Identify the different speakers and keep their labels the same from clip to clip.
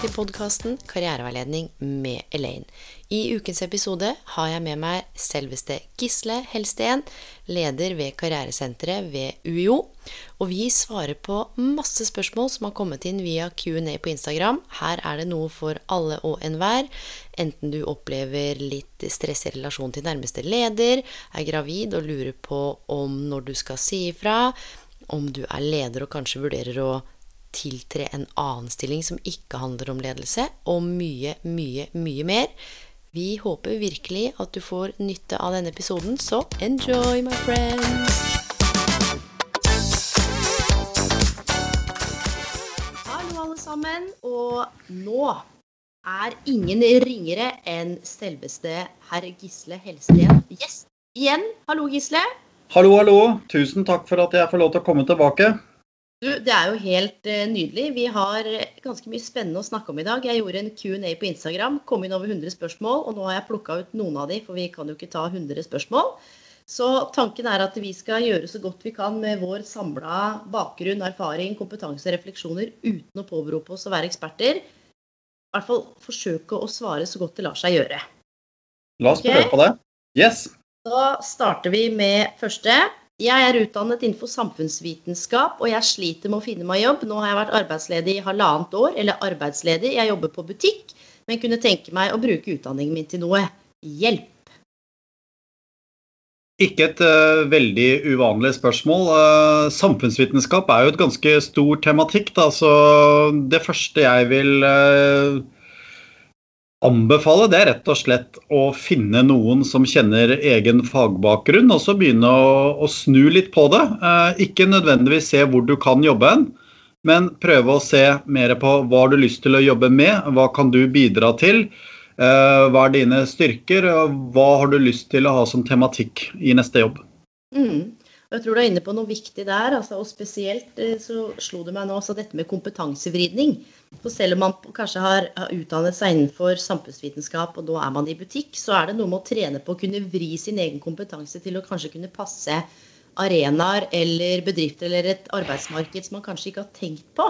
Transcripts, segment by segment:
Speaker 1: Til podkasten Karriereveiledning med Elaine. I ukens episode har jeg med meg selveste Gisle Helsten, leder ved Karrieresenteret ved UiO. Og vi svarer på masse spørsmål som har kommet inn via Q&A på Instagram. Her er det noe for alle og enhver. Enten du opplever litt stress i relasjon til nærmeste leder, er gravid og lurer på om når du skal si ifra, om du er leder og kanskje vurderer å tiltre en annen stilling som ikke handler om ledelse, og mye, mye, mye mer. Vi håper virkelig at du får nytte av denne episoden, så enjoy, my friends! Hallo, alle sammen. Og nå er ingen ringere enn selveste herr Gisle Helsten gjest igjen. Hallo, Gisle.
Speaker 2: Hallo, hallo. Tusen takk for at jeg får lov til å komme tilbake.
Speaker 1: Det er jo helt eh, nydelig. Vi har eh, ganske mye spennende å snakke om i dag. Jeg gjorde en Q&A på Instagram, kom inn over 100 spørsmål, og nå har jeg plukka ut noen av de, for vi kan jo ikke ta 100 spørsmål. Så tanken er at vi skal gjøre så godt vi kan med vår samla bakgrunn, erfaring, kompetanse og refleksjoner uten å påberope oss å være eksperter. I hvert fall forsøke å svare så godt det lar seg gjøre.
Speaker 2: La oss
Speaker 1: Ok.
Speaker 2: prøve på det. Yes.
Speaker 1: Da starter vi med første. Jeg er utdannet innenfor samfunnsvitenskap, og jeg sliter med å finne meg jobb. Nå har jeg vært arbeidsledig i halvannet år, eller arbeidsledig. Jeg jobber på butikk, men kunne tenke meg å bruke utdanningen min til noe. Hjelp!
Speaker 2: Ikke et uh, veldig uvanlig spørsmål. Uh, samfunnsvitenskap er jo et ganske stor tematikk. Da, så det første jeg vil eh, anbefale, det er rett og slett å finne noen som kjenner egen fagbakgrunn, og så begynne å, å snu litt på det. Eh, ikke nødvendigvis se hvor du kan jobbe hen, men prøve å se mer på hva har du lyst til å jobbe med, hva kan du bidra til. Eh, Hva er dine styrker, og hva har du lyst til å ha som tematikk i neste jobb?
Speaker 1: Mm. Jeg tror du er inne på noe viktig der. Altså, og spesielt eh, så slo det meg nå altså dette med kompetansevridning. For selv om man kanskje har, utdannet seg innenfor samfunnsvitenskap, og da er man i butikk, så er det noe med å trene på å kunne vri sin egen kompetanse til å kanskje kunne passe arenaer eller bedrifter eller et arbeidsmarked som man kanskje ikke har tenkt på.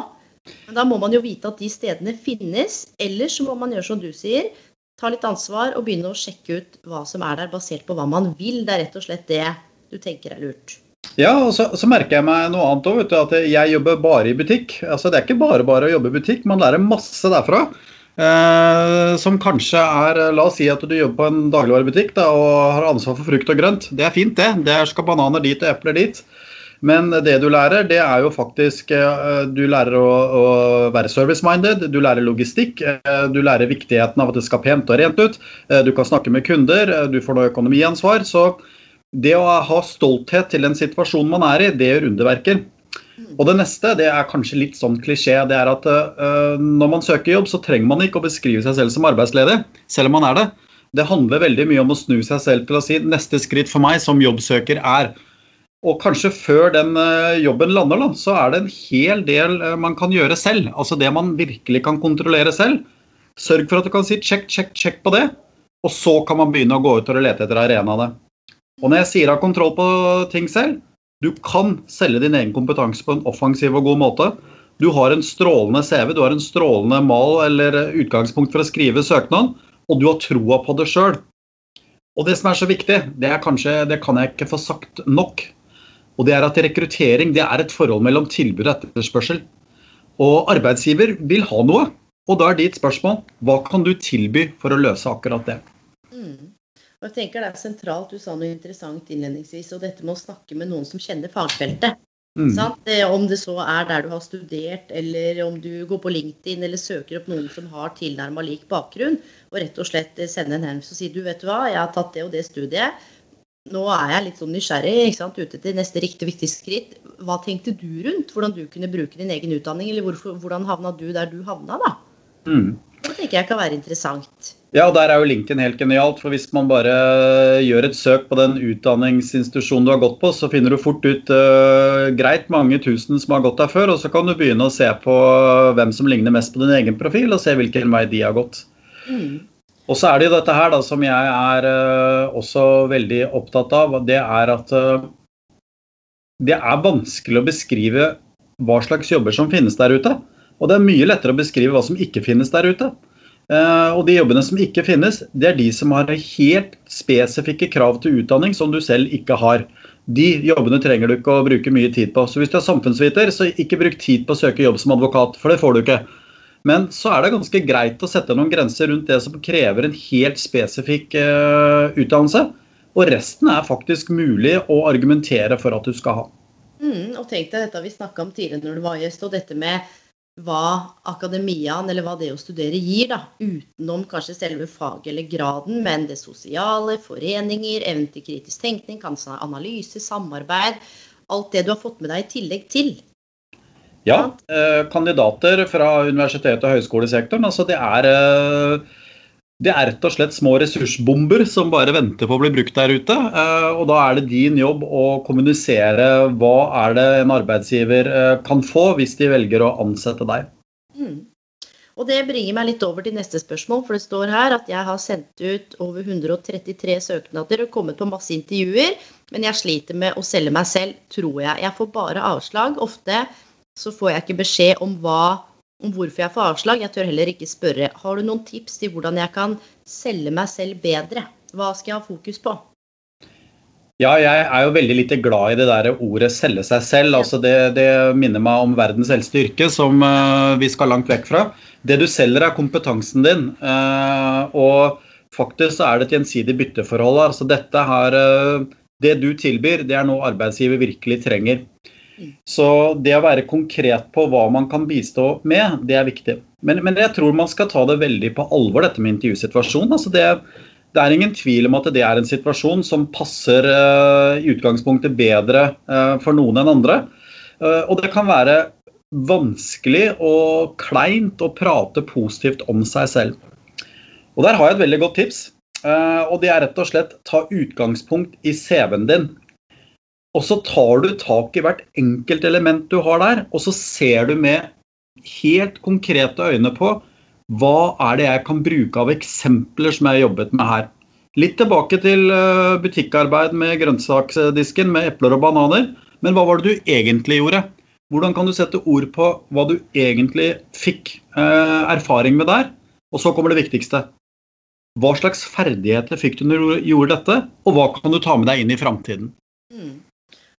Speaker 1: Men da må man jo vite at de stedene finnes. Eller så må man gjøre som du sier, ta litt ansvar og begynne å sjekke ut hva som er der, basert på hva man vil. Det er rett og slett det du tenker er lurt.
Speaker 2: Ja, og så, så merker jeg meg noe annet òg, at jeg jobber bare i butikk. Altså, det er ikke bare bare å jobbe i butikk, man lærer masse derfra. Eh, som kanskje er La oss si at du jobber på en dagligvarebutikk da, og har ansvar for frukt og grønt. Det er fint, det. Det skal bananer dit og epler dit. Men det du lærer, det er jo faktisk eh, Du lærer å, å være service-minded, du lærer logistikk, eh, du lærer viktigheten av at det skal pent og rent ut. eh, Du kan snakke med kunder, du får noe økonomiansvar. Så det å ha stolthet til den situasjonen man er i, det gjør underverker. Og det neste det er kanskje litt sånn klisjé. Det er at uh, når man søker jobb, så trenger man ikke å beskrive seg selv som arbeidsledig, selv om man er det. Det handler veldig mye om å snu seg selv til å si neste skritt for meg som jobbsøker er. Og kanskje før den uh, jobben lander, da, så er det en hel del uh, man kan gjøre selv. Altså det man virkelig kan kontrollere selv. Sørg for at du kan si check, check, check på det. Og så kan man begynne å gå ut og lete etter arenaene. Og når jeg sier ha kontroll på ting selv, du kan selge din egen kompetanse på en offensiv og god måte. Du har en strålende CV, du har en strålende mal eller utgangspunkt for å skrive søknad, og du har troa på det sjøl. Og det som er så viktig, det er kanskje, det kan jeg ikke få sagt nok, og det er at rekruttering det er et forhold mellom tilbud og etterspørsel. Og arbeidsgiver vil ha noe, og da er ditt spørsmål hva kan du tilby for å løse akkurat det.
Speaker 1: Og jeg tenker Det er sentralt, du sa noe interessant innledningsvis, og dette med å snakke med noen som kjenner fagfeltet. Mm. Om det så er der du har studert, eller om du går på LinkedIn eller søker opp noen som har tilnærma lik bakgrunn, og rett og slett sende en henvendelse og si du vet du hva, jeg har tatt det og det studiet. Nå er jeg litt sånn nysgjerrig, ikke sant, ute til neste riktig viktig skritt. Hva tenkte du rundt hvordan du kunne bruke din egen utdanning, eller hvorfor, hvordan havna du der du havna, da? Mm. Det tenker jeg kan være interessant.
Speaker 2: Ja, og der er jo LinkedIn helt genialt. For hvis man bare gjør et søk på den utdanningsinstitusjonen du har gått på, så finner du fort ut uh, greit mange tusen som har gått der før, og så kan du begynne å se på hvem som ligner mest på din egen profil, og se hvilken vei de har gått. Mm. Og så er det jo dette her da, som jeg er uh, også veldig opptatt av. Det er at uh, det er vanskelig å beskrive hva slags jobber som finnes der ute. Og det er mye lettere å beskrive hva som ikke finnes der ute. Uh, og de jobbene som ikke finnes, det er de som har helt spesifikke krav til utdanning som du selv ikke har. De jobbene trenger du ikke å bruke mye tid på. Så hvis du er samfunnsviter, så ikke bruk tid på å søke jobb som advokat, for det får du ikke. Men så er det ganske greit å sette noen grenser rundt det som krever en helt spesifikk uh, utdannelse. Og resten er faktisk mulig å argumentere for at du skal ha.
Speaker 1: Mm, og tenk deg dette vi snakka om tidligere når du var gjest, og dette med hva akademiaen, eller hva det å studere gir, da, utenom kanskje selve faget eller graden, men det sosiale, foreninger, evnen til kritisk tenkning, kanskje analyse, samarbeid. Alt det du har fått med deg i tillegg til.
Speaker 2: Ja, eh, kandidater fra universitet- og høyskolesektoren. Altså det er eh, det er rett og slett små ressursbomber som bare venter på å bli brukt der ute. Eh, og da er det din jobb å kommunisere hva er det en arbeidsgiver eh, kan få hvis de velger å ansette deg. Mm.
Speaker 1: Og det bringer meg litt over til neste spørsmål, for det står her at jeg har sendt ut over 133 søknader og kommet på masse intervjuer, men jeg sliter med å selge meg selv, tror jeg. Jeg får bare avslag. Ofte så får jeg ikke beskjed om hva om hvorfor jeg får avslag. Jeg tør heller ikke spørre. Har du noen tips til hvordan jeg kan selge meg selv bedre? Hva skal jeg ha fokus på?
Speaker 2: Ja, jeg er jo veldig lite glad i det der ordet 'selge seg selv'. Altså det, det, minner meg om verdens eldste yrke, som uh, vi skal langt vekk fra. Det du selger, er kompetansen din. Uh, og faktisk så er det et gjensidig bytteforhold. Altså dette her, uh, det du tilbyr, det er noe arbeidsgiver virkelig trenger. Så det å være konkret på hva man kan bistå med, det er viktig. Men, men jeg tror man skal ta det veldig på alvor, dette med intervjusituasjonen. Altså det, det, er ingen tvil om at det er en situasjon som passer uh, i utgangspunktet bedre uh, for noen enn andre. Uh, og det kan være vanskelig og kleint å prate positivt om seg selv. Og der har jeg et veldig godt tips. og det er rett og slett ta utgangspunkt i CV-en din. Og så tar du tak i hvert enkelt element du har der, og så ser du med helt konkrete øyne på hva er det jeg kan bruke av eksempler som jeg har jobbet med her. Litt tilbake til eh, butikkarbeid med grønnsaksdisken med epler og bananer. Men hva var det du egentlig gjorde? Hvordan kan du sette ord på hva du egentlig fikk eh, erfaring med der? Og så kommer det viktigste. Hva slags ferdigheter fikk du når du gjorde dette, og hva kan du ta med deg inn i framtiden? Mm.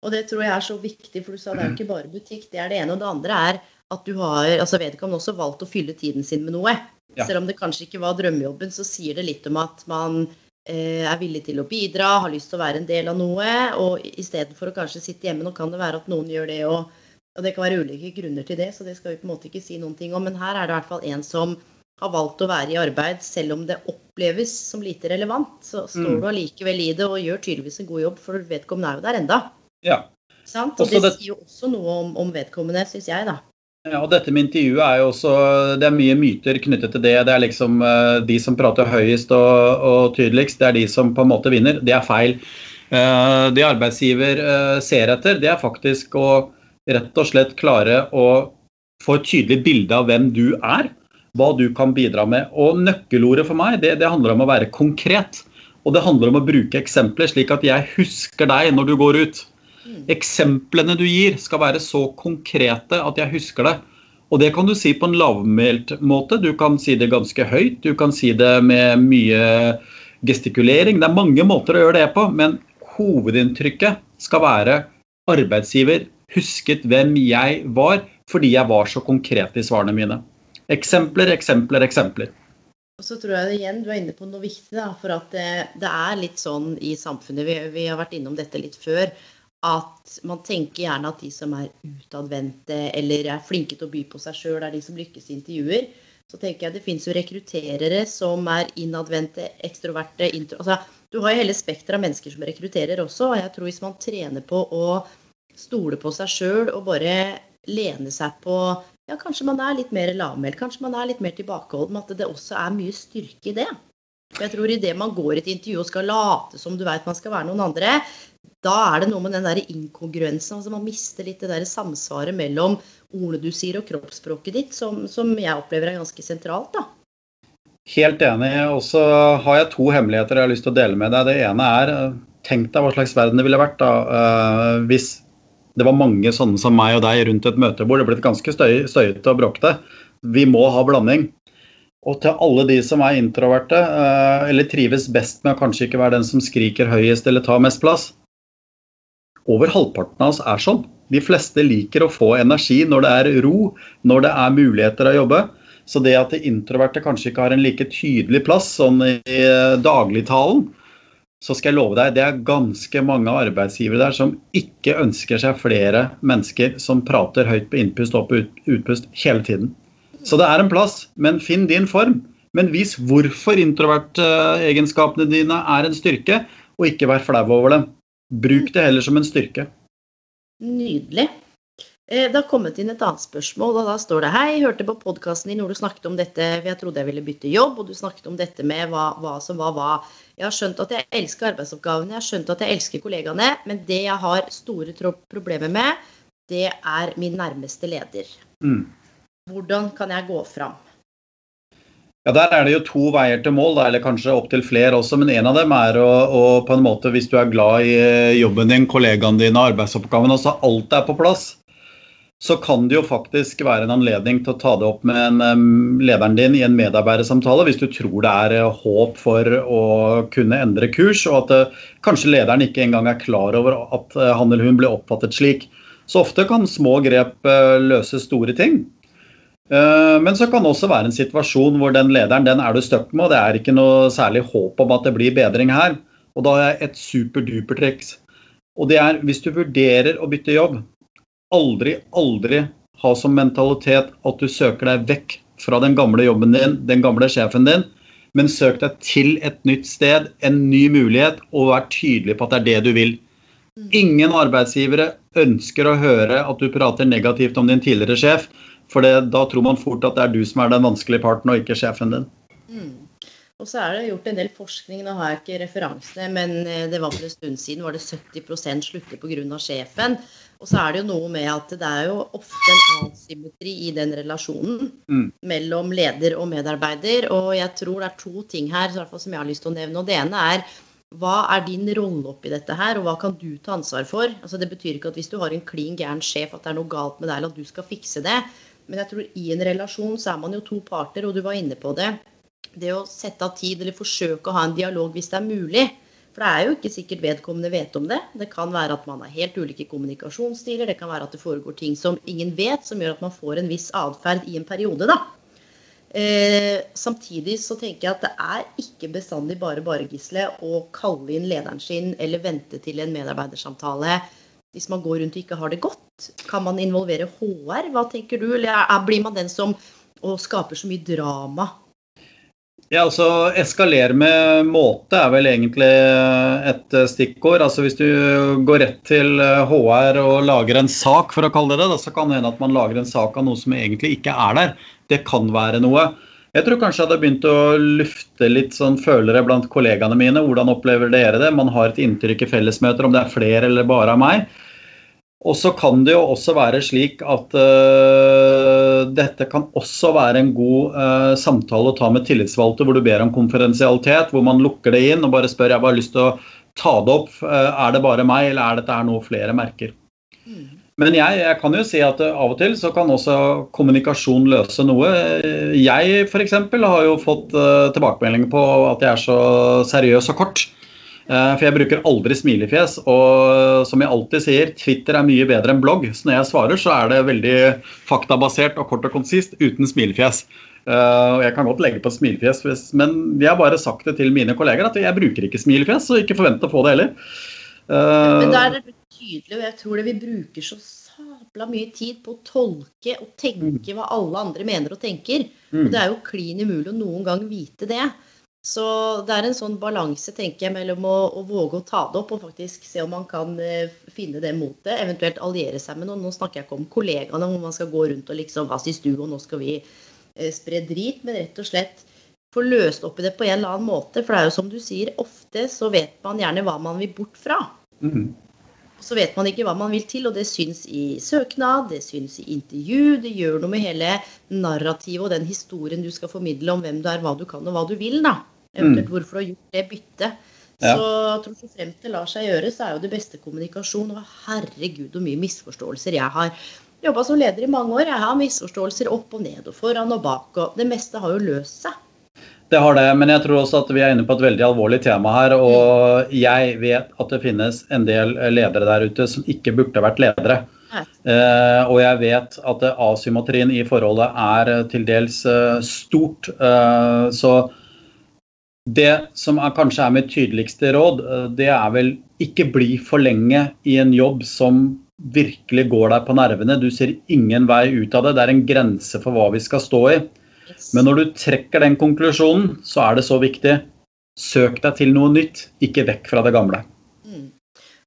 Speaker 1: Og det tror jeg er så viktig, for du sa det er jo ikke bare butikk. Det er det ene. Og det andre er at du har altså vedkommende også valgt å fylle tiden sin med noe. Ja. Selv om det kanskje ikke var drømmejobben, så sier det litt om at man eh, er villig til å bidra, har lyst til å være en del av noe. Og istedenfor å kanskje sitte hjemme, nå kan det være at noen gjør det og, og det kan være ulike grunner til det, så det skal vi på en måte ikke si noen ting om. Men her er det i hvert fall en som har valgt å være i arbeid, selv om det oppleves som lite relevant. Så står mm. du allikevel i det og gjør tydeligvis en god jobb, for vedkommende er jo der enda.
Speaker 2: Ja.
Speaker 1: Sant? Og også det, sier jo også noe om, om vedkommende, syns jeg, da.
Speaker 2: Ja, og dette med intervjuet er jo også Det er mye myter knyttet til det. Det er liksom uh, de som prater høyest og, og, tydeligst, det er de som på en måte vinner. Det er feil. Uh, det arbeidsgiver uh, ser etter, det er faktisk å rett og slett klare å få et tydelig bilde av hvem du er. Hva du kan bidra med. Og nøkkelordet for meg, det, det handler om å være konkret. Og det handler om å bruke eksempler, slik at jeg husker deg når du går ut. Eksemplene du gir, skal være så konkrete at jeg husker det. Og det kan du si på en lavmælt måte. Du kan si det ganske høyt. Du kan si det med mye gestikulering. Det er mange måter å gjøre det på, men hovedinntrykket skal være arbeidsgiver husket hvem jeg var fordi jeg var så konkret i svarene mine. Eksempler, eksempler, eksempler.
Speaker 1: Og så tror jeg det igjen, Du er inne på noe viktig. Da, for at det, det, er litt sånn i samfunnet, vi, vi har vært innom dette litt før, at man tenker gjerne at de som er utadvendte eller er flinke til å by på seg sjøl, er de som lykkes i intervjuer. Så tenker jeg det fins jo rekrutterere som er innadvendte, ekstroverte intro... Altså, du har jo hele spekteret av mennesker som rekrutterer også. Og jeg tror hvis man trener på å stole på seg sjøl og bare lene seg på Ja, kanskje man er litt mer lavmælt, kanskje man er litt mer tilbakeholden, at det også er mye styrke i det. Jeg tror idet man går i et intervju og skal late som du veit man skal være noen andre, da er det noe med den der inkongruensen. altså Man mister litt det der samsvaret mellom ordene du sier og kroppsspråket ditt, som, som jeg opplever er ganske sentralt. da.
Speaker 2: Helt enig. Og så har jeg to hemmeligheter jeg har lyst til å dele med deg. Det ene er Tenk deg hva slags verden det ville vært da uh, hvis det var mange sånne som meg og deg rundt et møtebord. Det ble ganske støy, støyete og bråkete. Vi må ha blanding. Og til alle de som er introverte, uh, eller trives best med å kanskje ikke være den som skriker høyest eller tar mest plass, over halvparten av oss er sånn. De fleste liker å få energi når det er ro, når det er muligheter å jobbe. Så det at de introverte kanskje ikke har en like tydelig plass sånn i eh, dagligtalen, så skal jeg love deg, det er ganske mange arbeidsgivere der som ikke ønsker seg flere mennesker som prater høyt på innpust og på utpust hele tiden. Så det er en plass, men finn din form. Men vis hvorfor introvertegenskapene dine er en styrke, og ikke vær flau over dem. Bruk det heller som en styrke.
Speaker 1: Nydelig. Eh, det har kommet inn et annet spørsmål, og da står det Hei, hørte på podkasten din hvor du snakket om dette, for jeg trodde jeg ville bytte jobb, og du snakket om dette med hva, hva som var hva. Jeg har skjønt at jeg elsker arbeidsoppgavene, jeg har skjønt at jeg elsker kollegaene, men det jeg har store problemer med, det er min nærmeste leder. Mm. Hvordan kan jeg gå fram?
Speaker 2: Ja, Der er det jo to veier til mål, eller kanskje opptil flere også. Men en av dem er å, å, på en måte, hvis du er glad i eh, jobben din, kollegaene dine, arbeidsoppgavene, og så alt er på plass, så kan det jo faktisk være en anledning til å ta det opp med en, lederen din i en medarbeidersamtale, hvis du tror det er uh, håp for å kunne endre kurs, og at uh, kanskje lederen ikke engang er klar over at uh, han eller hun ble oppfattet slik. Så ofte kan små grep løse store ting. Eh, men så kan det også være en situasjon hvor den lederen den er du stuck med, og det er ikke noe særlig håp om at det blir bedring her. Og da jeg et superduper-triks. Og det er hvis du vurderer å bytte jobb, aldri, aldri ha som mentalitet at du søker deg vekk fra den gamle jobben din, den gamle sjefen din, men søk deg til et nytt sted, en ny mulighet, og vær tydelig på at det er det du vil. Ingen arbeidsgivere ønsker å høre at du prater negativt om din tidligere sjef. For det, da tror man fort at det er du som er den vanskelige parten, og ikke sjefen din. Mm.
Speaker 1: Og så er det gjort en del forskning, nå har jeg ikke referansene, men eh, det var for en stund siden var det 70% slutter pga. sjefen. Og så er det jo noe med at det er jo ofte en asymmetri i den relasjonen mm. mellom leder og medarbeider. Og jeg tror det er to ting her som jeg har lyst til å nevne. Og det ene er hva er din rolle oppi dette her, og hva kan du ta ansvar for? Altså Det betyr ikke at hvis du har en klin gæren sjef, at det er noe galt med deg, eller at du skal fikse det. Men jeg tror i en relasjon så er man jo to parter, og du var inne på det. Det å sette av tid eller forsøke å ha en dialog hvis det er mulig. For det er jo ikke sikkert vedkommende vet om det. Det kan være at man har helt ulike kommunikasjonsstiler. Det kan være at det foregår ting som ingen vet, som gjør at man får en viss atferd i en periode. da. Eh, samtidig så tenker jeg at det er ikke bestandig bare bare, Gisle, å kalle inn lederen sin eller vente til en medarbeidersamtale hvis man går rundt og ikke har det godt? Kan man involvere HR? Hva tenker du? Eller blir man den som skaper så mye drama?
Speaker 2: Ja, altså Eskalere med måte er vel egentlig et stikkord. Altså Hvis du går rett til HR og lager en sak, for å kalle det det, så kan det hende at man lager en sak av noe som egentlig ikke er der. Det kan være noe. Jeg tror kanskje jeg hadde begynt å lufte litt sånn følere blant kollegaene mine. Hvordan opplever dere det? Man har et inntrykk i fellesmøter om det er flere eller bare av meg. Og så kan det jo også være slik at uh, dette kan også være en god uh, samtale å ta med tillitsvalgte, hvor du ber om konfidensialitet, hvor man lukker det inn og bare spør jeg bare har lyst til å ta det opp. Uh, er det bare meg, eller er dette noe flere merker? Mm. Men jeg, jeg, kan jo si at av og til så kan også kommunikasjon løse noe. Jeg f.eks. har jo fått tilbakemeldinger på at jeg er så seriøs og kort. Eh, for jeg bruker aldri smilefjes. Og som jeg alltid sier, Twitter er mye bedre enn blogg. Så når jeg svarer, så er det veldig faktabasert og kort og konsist uten smilefjes. Eh, og jeg kan godt legge på smilefjes, men jeg har bare sagt det til mine kolleger at jeg bruker ikke smilefjes, og ikke forventer å få det heller.
Speaker 1: Men da er det tydelig, og jeg tror det vi bruker så sabla mye tid på å tolke og tenke hva alle andre mener og tenker. Og det er jo klin umulig å noen gang vite det. Så det er en sånn balanse tenker jeg, mellom å, å, våge å ta det opp og faktisk se om man kan eh, finne det motet. Eventuelt alliere seg med noen. Nå snakker jeg ikke om kollegaene, hvor man skal gå rundt og liksom Hva syns du, og nå skal vi eh, spre drit. Men rett og slett få løst opp i det på en eller annen måte. For det er jo som du sier, ofte så vet man gjerne hva man vil bort fra.
Speaker 2: Mm.
Speaker 1: Så vet man ikke hva man vil til, og det syns i søknad, det syns i intervju. Det gjør noe med hele narrativet og den historien du skal formidle om hvem du er, hva du kan og hva du vil. da. Eventuelt hvorfor du har gjort det byttet.
Speaker 2: Ja.
Speaker 1: Så jeg tror så fremt det lar seg gjøre, så er jo det beste kommunikasjon. Og herregud, hvor mye misforståelser jeg har jobba som leder i mange år. Jeg har misforståelser opp og ned og foran og bak, og det meste har jo løst seg.
Speaker 2: Det har det, men jeg tror også at vi er inne på et veldig alvorlig tema her. Og jeg vet at det finnes en del ledere der ute som ikke burde vært ledere. Eh, og jeg vet at asymmetrien i forholdet er til dels uh, stort. Uh, så det som er, kanskje er mitt tydeligste råd, eh, det er vel ikke bli for lenge i en jobb som virkelig går deg på nervene. Du ser ingen vei ut av det. Det er en grense for hva vi skal stå i. Men når du trekker den konklusjonen, så er det så viktig. Søk deg til noe nytt, ikke vekk fra det gamle.
Speaker 1: Mm.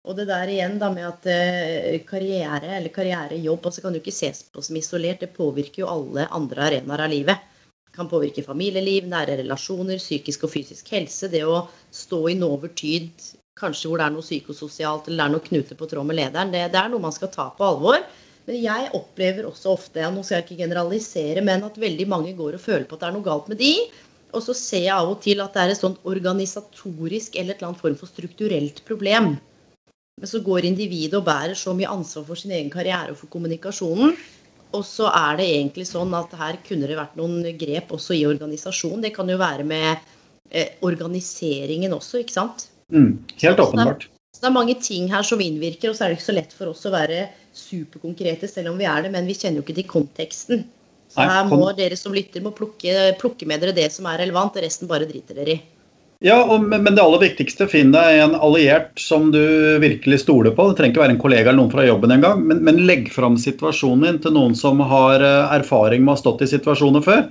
Speaker 1: Og det der igjen da med at eh, karriere eller karrierejobb altså kan du ikke ses på som isolert. Det påvirker jo alle andre arenaer av livet. Kan påvirke familieliv, nære relasjoner, psykisk og fysisk helse. Det å stå i noe over tid, kanskje hvor det er noe psykososialt eller det er noe knute på tråd med lederen, det, det er noe man skal ta på alvor. Men jeg opplever også ofte, og nå skal jeg ikke generalisere, men at veldig mange går og føler på at det er noe galt med de. Og så ser jeg av og til at det er et sånt organisatorisk eller et eller annet form for strukturelt problem. Men så går individet og bærer så mye ansvar for sin egen karriere og for kommunikasjonen. Og så er det egentlig sånn at her kunne det vært noen grep også i organisasjonen. Det kan jo være med eh, organiseringen også, ikke sant.
Speaker 2: Mm, helt åpenbart.
Speaker 1: Så det er mange ting her som innvirker, og så er det ikke så lett for oss å være superkonkrete, selv om vi er det, men vi kjenner jo ikke til konteksten. Så her må dere som lytter må plukke, plukke med dere det som er relevant, og resten bare driter dere i.
Speaker 2: Ja, og, men det aller viktigste, finn deg en alliert som du virkelig stoler på. Det trenger ikke være en kollega eller noen fra jobben engang, men, men legg fram situasjonen din til noen som har eh, erfaring med å ha stått i situasjoner før.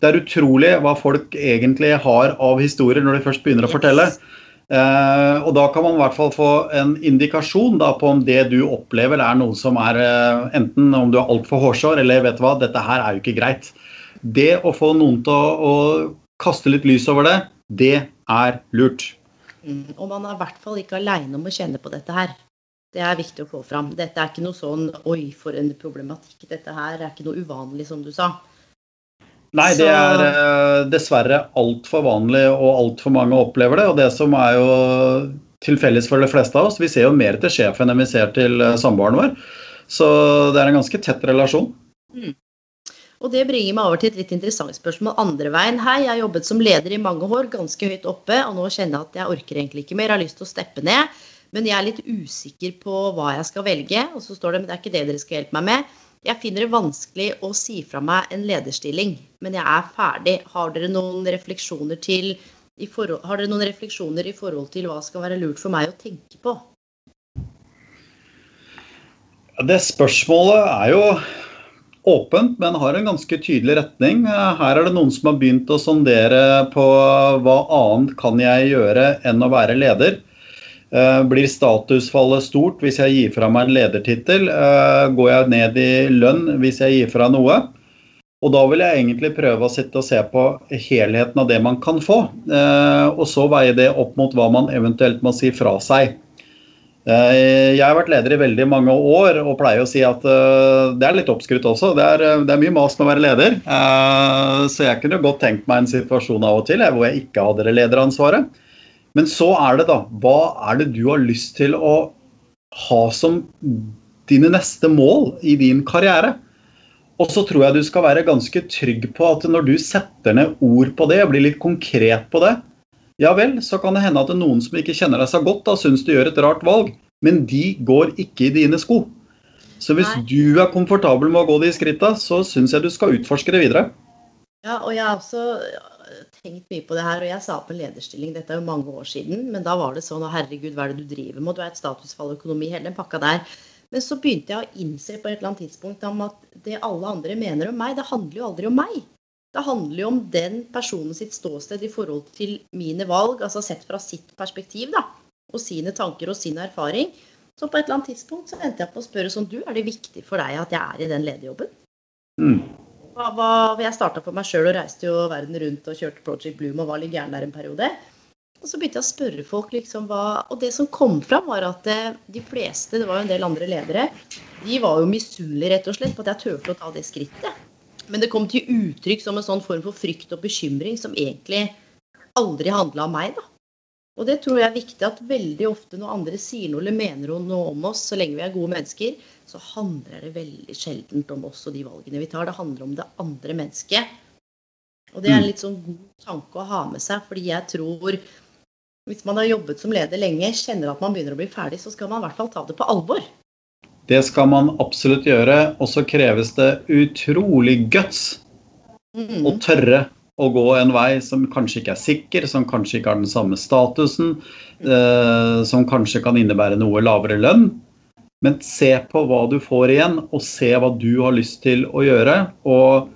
Speaker 2: Det er utrolig hva folk egentlig har av historier når de først begynner å fortelle. Eh, og da kan man i hvert fall få en indikasjon da, på om det du opplever er noe som er eh, enten om du er altfor hårsår, eller vet du hva, dette her er jo ikke greit. Det å få noen til å, å kaste litt lys over det, det er lurt.
Speaker 1: Mm. Og man er i hvert fall ikke aleine om å kjenne på dette her. Det er viktig å få fram. Dette er ikke noe sånn 'oi, for en problematikk'. Dette her er ikke noe uvanlig, som du sa.
Speaker 2: Nei, det er eh, dessverre altfor vanlig, og altfor mange opplever det. Og det som er jo til felles for de fleste av oss, vi ser jo mer til sjefen enn vi ser til eh, samboeren vår. Så det er en ganske tett relasjon.
Speaker 1: Og det bringer meg over til et litt interessant spørsmål andre veien. Hei, jeg har jobbet som leder i mange år, ganske høyt oppe, og nå kjenner jeg at jeg orker egentlig ikke mer, har lyst til å steppe ned. Men jeg er litt usikker på hva jeg skal velge. Og så står det, men det er ikke det dere skal hjelpe meg med. Jeg finner det vanskelig å si fra meg en lederstilling, men jeg er ferdig. Har dere noen refleksjoner til forhold, har dere noen refleksjoner i forhold til hva skal være lurt for meg å tenke på?
Speaker 2: Det spørsmålet er jo åpent, men har en ganske tydelig retning. Eh, Her er det noen som har begynt å sondere på hva annet kan jeg gjøre enn å være leder. Eh, Blir statusfallet stort hvis jeg gir fra meg en ledertittel? Eh, Går jeg ned i lønn hvis jeg gir fra noe? Og da vil jeg egentlig prøve å sitte og se på helheten av det man kan få, og så veie det opp mot hva man eventuelt må si fra seg. Eh, Jeg har vært leder i veldig mange år og pleier å si at eh, det er litt oppskrytt også. Det er, eh, det er mye mas med å være leder. Så jeg kunne godt tenkt meg en situasjon av og til hvor jeg ikke hadde det lederansvaret. Men så er det da, hva er det du har lyst til å ha som dine neste mål i din karriere? Og så tror jeg du skal være ganske trygg på at når du setter ned ord på det og blir litt konkret på det, ja vel, så kan det hende at det er noen som ikke kjenner deg så godt, da syns du gjør et rart valg, men de går ikke i dine sko. Så hvis
Speaker 1: Nei.
Speaker 2: du er komfortabel med å gå de skritta, så syns jeg du skal utforske det videre.
Speaker 1: Ja, og jeg har også tenkt mye på det her, og jeg sa på en lederstilling, dette er jo mange år siden, men da var det sånn å herregud, hva er det du driver med? Du er et statusfall økonomi, hele den pakka der. Men så begynte jeg å innse på et eller annet tidspunkt om at det alle andre mener om meg, det handler jo aldri om meg. Det handler jo om den personen sitt ståsted i forhold til mine valg, altså sett fra sitt perspektiv, da. Og sine tanker og sin erfaring. Så på et eller annet tidspunkt så endte jeg på å spørre sånn Du, er det viktig for deg at jeg er i den lederjobben?
Speaker 2: Mm.
Speaker 1: Hva, hva, jeg starta for meg sjøl og reiste jo verden rundt og kjørte Project Bloom og var litt gæren der en periode. Og så begynte jeg å spørre folk liksom hva Og det som kom fram, var at eh, de fleste, det var jo en del andre ledere, de var jo misunnelige rett og slett på at jeg turte å ta det skrittet. Men det kom til uttrykk som en sånn form for frykt og bekymring som egentlig aldri handla om meg, da. Og det tror jeg er viktig at veldig ofte når andre sier noe eller mener noe om oss, så lenge vi er gode mennesker, så handler det veldig sjeldent om oss og de valgene vi tar. Det handler om det andre mennesket. Og det er en litt sånn god tanke å ha med seg, fordi jeg tror hvis man har jobbet som leder lenge, kjenner at man begynner å bli ferdig, så skal man i hvert fall ta det på alvor.
Speaker 2: Det skal man absolutt gjøre. Og så kreves det utrolig guts
Speaker 1: Mm.
Speaker 2: å tørre å gå en vei som kanskje ikke er sikker, som kanskje ikke har den samme statusen, eh, som kanskje kan innebære noe lavere lønn. Men se på hva du får igjen, og se hva du har lyst til å gjøre. Og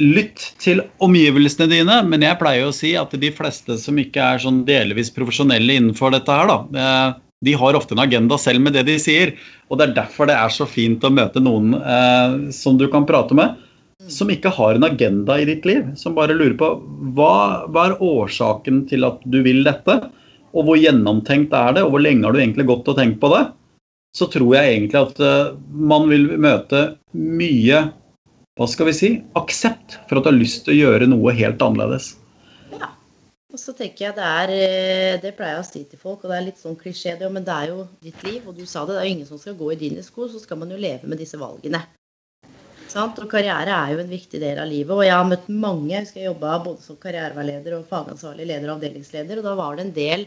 Speaker 2: lytt til omgivelsene dine, men jeg pleier å si at de fleste som ikke er sånn delvis profesjonelle innenfor dette her, da, eh, de har ofte en agenda selv med det de sier. Og det er derfor det er så fint å møte noen eh, som du kan prate med, som ikke har en agenda i ditt liv. Som bare lurer på hva, hva er årsaken til at du vil dette? Og hvor gjennomtenkt er det, og hvor lenge har du egentlig gått og tenkt på det? Så tror jeg egentlig at eh, man vil møte mye hva skal vi si, aksept for at du har lyst til å gjøre noe helt annerledes.
Speaker 1: Og så tenker jeg det er eh, Det pleier jeg å si til folk, og det er litt sånn klisjé, det, men det er jo ditt liv, og du sa det, det er jo ingen som skal gå i dine sko, så skal man jo leve med disse valgene. Sant? Og karriere er jo en viktig del av livet. Og jeg har møtt mange. Jeg husker jeg jobba både som karriereveileder og fagansvarlig leder og avdelingsleder, og da var det en del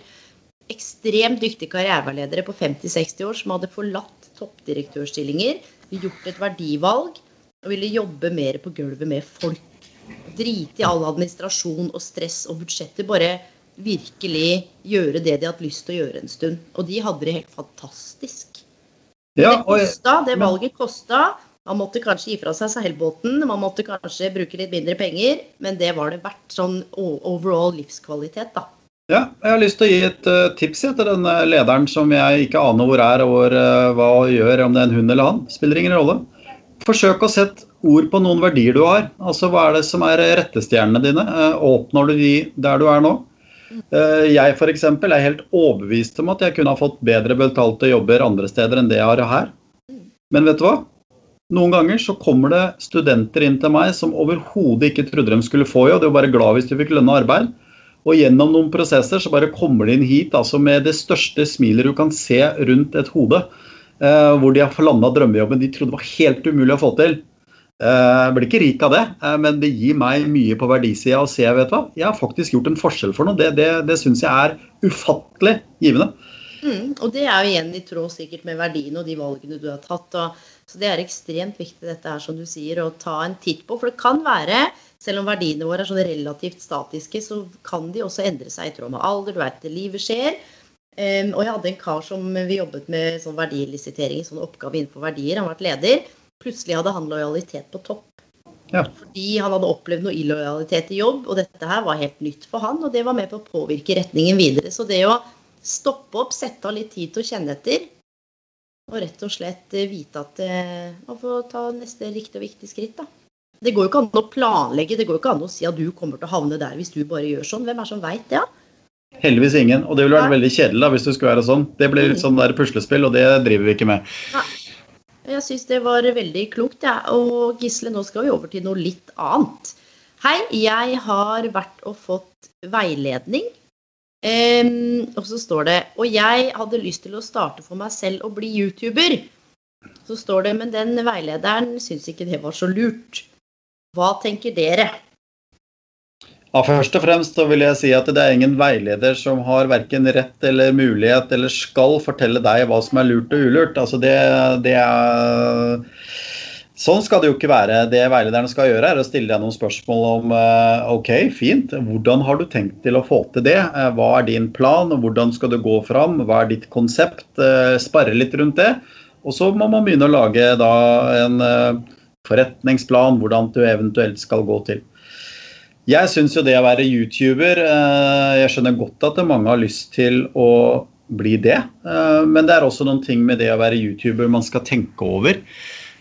Speaker 1: ekstremt dyktige karriereveiledere på 50-60 år som hadde forlatt toppdirektørstillinger, gjort et verdivalg og ville jobbe mer på gulvet med folk. Drite i all administrasjon og stress og budsjetter. Bare virkelig gjøre det de hadde lyst til å gjøre en stund. Og de hadde det helt fantastisk.
Speaker 2: Ja,
Speaker 1: det
Speaker 2: og
Speaker 1: kosta, det valget kosta. Man måtte kanskje gi fra seg seilbåten, man måtte kanskje bruke litt mindre penger, men det var det verdt sånn overall livskvalitet, da.
Speaker 2: Ja, jeg har lyst til å gi et uh, tips til den eh, lederen som jeg ikke aner hvor er, og hvor, eh, hva gjør, om det er en hund eller han. Spiller ingen rolle. Forsøk å sette ord på noen verdier du har. Altså Hva er det som er rettestjernene dine? åpner Oppnår du de der du er nå? Eh, Jeg for eksempel, er helt overbevist om at jeg kunne ha fått bedre betalte jobber andre steder enn det jeg har her. Men vet du hva? Noen ganger så kommer det studenter inn til meg som overhodet ikke trodde de skulle få jobb. De var bare glad hvis de fikk lønna arbeid. Og gjennom noen prosesser så bare kommer de inn hit altså med det største smilet du kan se rundt et hode. Eh, hvor de har landa drømmejobben de trodde var helt umulig å få til. Uh, Jeg blir ikke rik av det, uh, men det gir meg mye på verdisida å se vet hva, jeg har faktisk gjort en forskjell for noe. Det, det, det syns jeg er ufattelig givende.
Speaker 1: Mm, og det er jo igjen i tråd sikkert med verdiene og de valgene du har tatt. Og, så det er ekstremt viktig dette her, som du sier, å ta en titt på. For det kan være, selv om verdiene våre er sånn relativt statiske, så kan de også endre seg i tråd med alder. Du vet, livet skjer. Um, og jeg hadde en kar som vi jobbet med sånn verdilisitering, sånn oppgave innenfor verdier. Han har vært leder. Plutselig hadde han lojalitet på topp.
Speaker 2: Ja.
Speaker 1: Fordi han hadde opplevd noe illojalitet i jobb, og dette her var helt nytt for han, og det var med på å påvirke retningen videre. Så det å stoppe opp, sette av litt tid til å kjenne etter, og rett og slett eh, vite at eh, man får ta neste riktig og viktig skritt, da. Det går jo ikke an å planlegge, det går jo ikke an å si at du kommer til å havne der hvis du bare gjør sånn. Hvem er det som veit det? Ja?
Speaker 2: Heldigvis ingen. Og det ville vært
Speaker 1: Nei.
Speaker 2: veldig kjedelig da, hvis det skulle være sånn. Det blir litt sånn der puslespill, og det driver vi ikke med.
Speaker 1: Jeg syns det var veldig klokt, jeg. Ja. Og Gisle, nå skal vi over til noe litt annet. Hei, jeg har vært og fått veiledning. Um, og så står det Og jeg hadde lyst til å starte for meg selv og bli YouTuber. Så står det Men den veilederen syns ikke det var så lurt. Hva tenker dere?
Speaker 2: Ja, først og fremst så vil jeg si at det er ingen veileder som har verken rett eller mulighet eller skal fortelle deg hva som er lurt og ulurt. Altså det, det er Sånn skal det jo ikke være. Det veilederen skal gjøre, er å stille deg noen spørsmål om eh, OK, fint, hvordan har du tenkt til å få til det? Eh, hva er din plan, hvordan skal du gå fram? Hva er ditt konsept? Eh, sparre litt rundt det. Og så må man begynne å lage da en forretningsplan, hvordan du eventuelt skal gå til. Jeg syns jo det å være YouTuber Jeg skjønner godt at mange har lyst til å bli det, men det er også noen ting med det å være YouTuber man skal tenke over.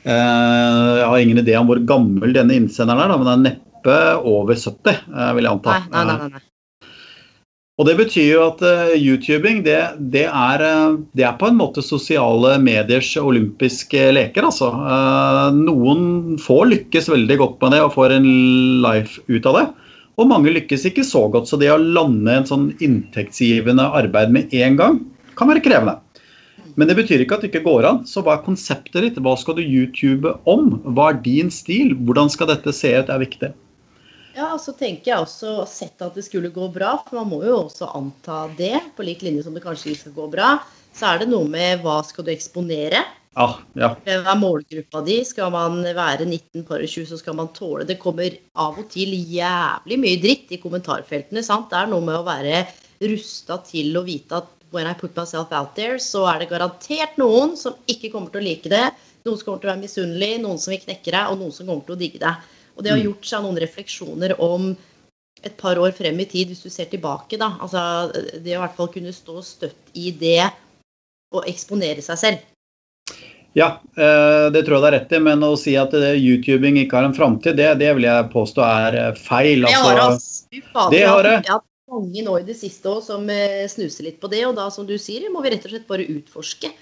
Speaker 2: Eh, jeg har ingen idé om hvor gammel denne innsenderen er, men det er neppe over 70, eh, vil jeg anta.
Speaker 1: Nei, nei, nei.
Speaker 2: Og Det betyr jo at uh, YouTubing det, det, er, uh, det, er, på en måte sosiale mediers olympiske leker. altså. Uh, noen få lykkes veldig godt med det og får en life ut av det. Og mange lykkes ikke så godt. Så det å lande en sånn inntektsgivende arbeid med en gang kan være krevende. Men det betyr ikke at det ikke går an. Så hva er konseptet ditt? Hva skal du YouTube om? Hva er din stil? Hvordan skal dette se ut, er viktig.
Speaker 1: Ja, så tenker jeg også sett at det skulle gå bra, for man må jo også anta det, på lik linje som det kanskje ikke skal gå bra. Så er det noe med hva skal du eksponere?
Speaker 2: Ja, ja.
Speaker 1: Hva er målgruppa di? Skal man være 19 par 20, så skal man tåle Det kommer av og til jævlig mye dritt i kommentarfeltene. sant? Det er noe med å være rusta til å vite at when I put myself out there, så er det garantert noen som ikke kommer til å like det. Noen som kommer til å være misunnelig, noen som vil knekke deg, og noen som kommer til å digge deg. Og det har mm. gjort seg noen refleksjoner om et par år frem i tid, hvis du ser tilbake, da. Altså det å i hvert fall kunne stå støtt i det og eksponere seg selv.
Speaker 2: Ja, eh, det tror jeg det er rett i, men å si at YouTubing ikke har en framtid, det, det, vil jeg påstå er eh, feil.
Speaker 1: Altså, det har altså.
Speaker 2: det. Har det
Speaker 1: mange nå i det siste også, som eh, snuser litt på det. Og da, som du sier, må vi rett og slett bare utforske.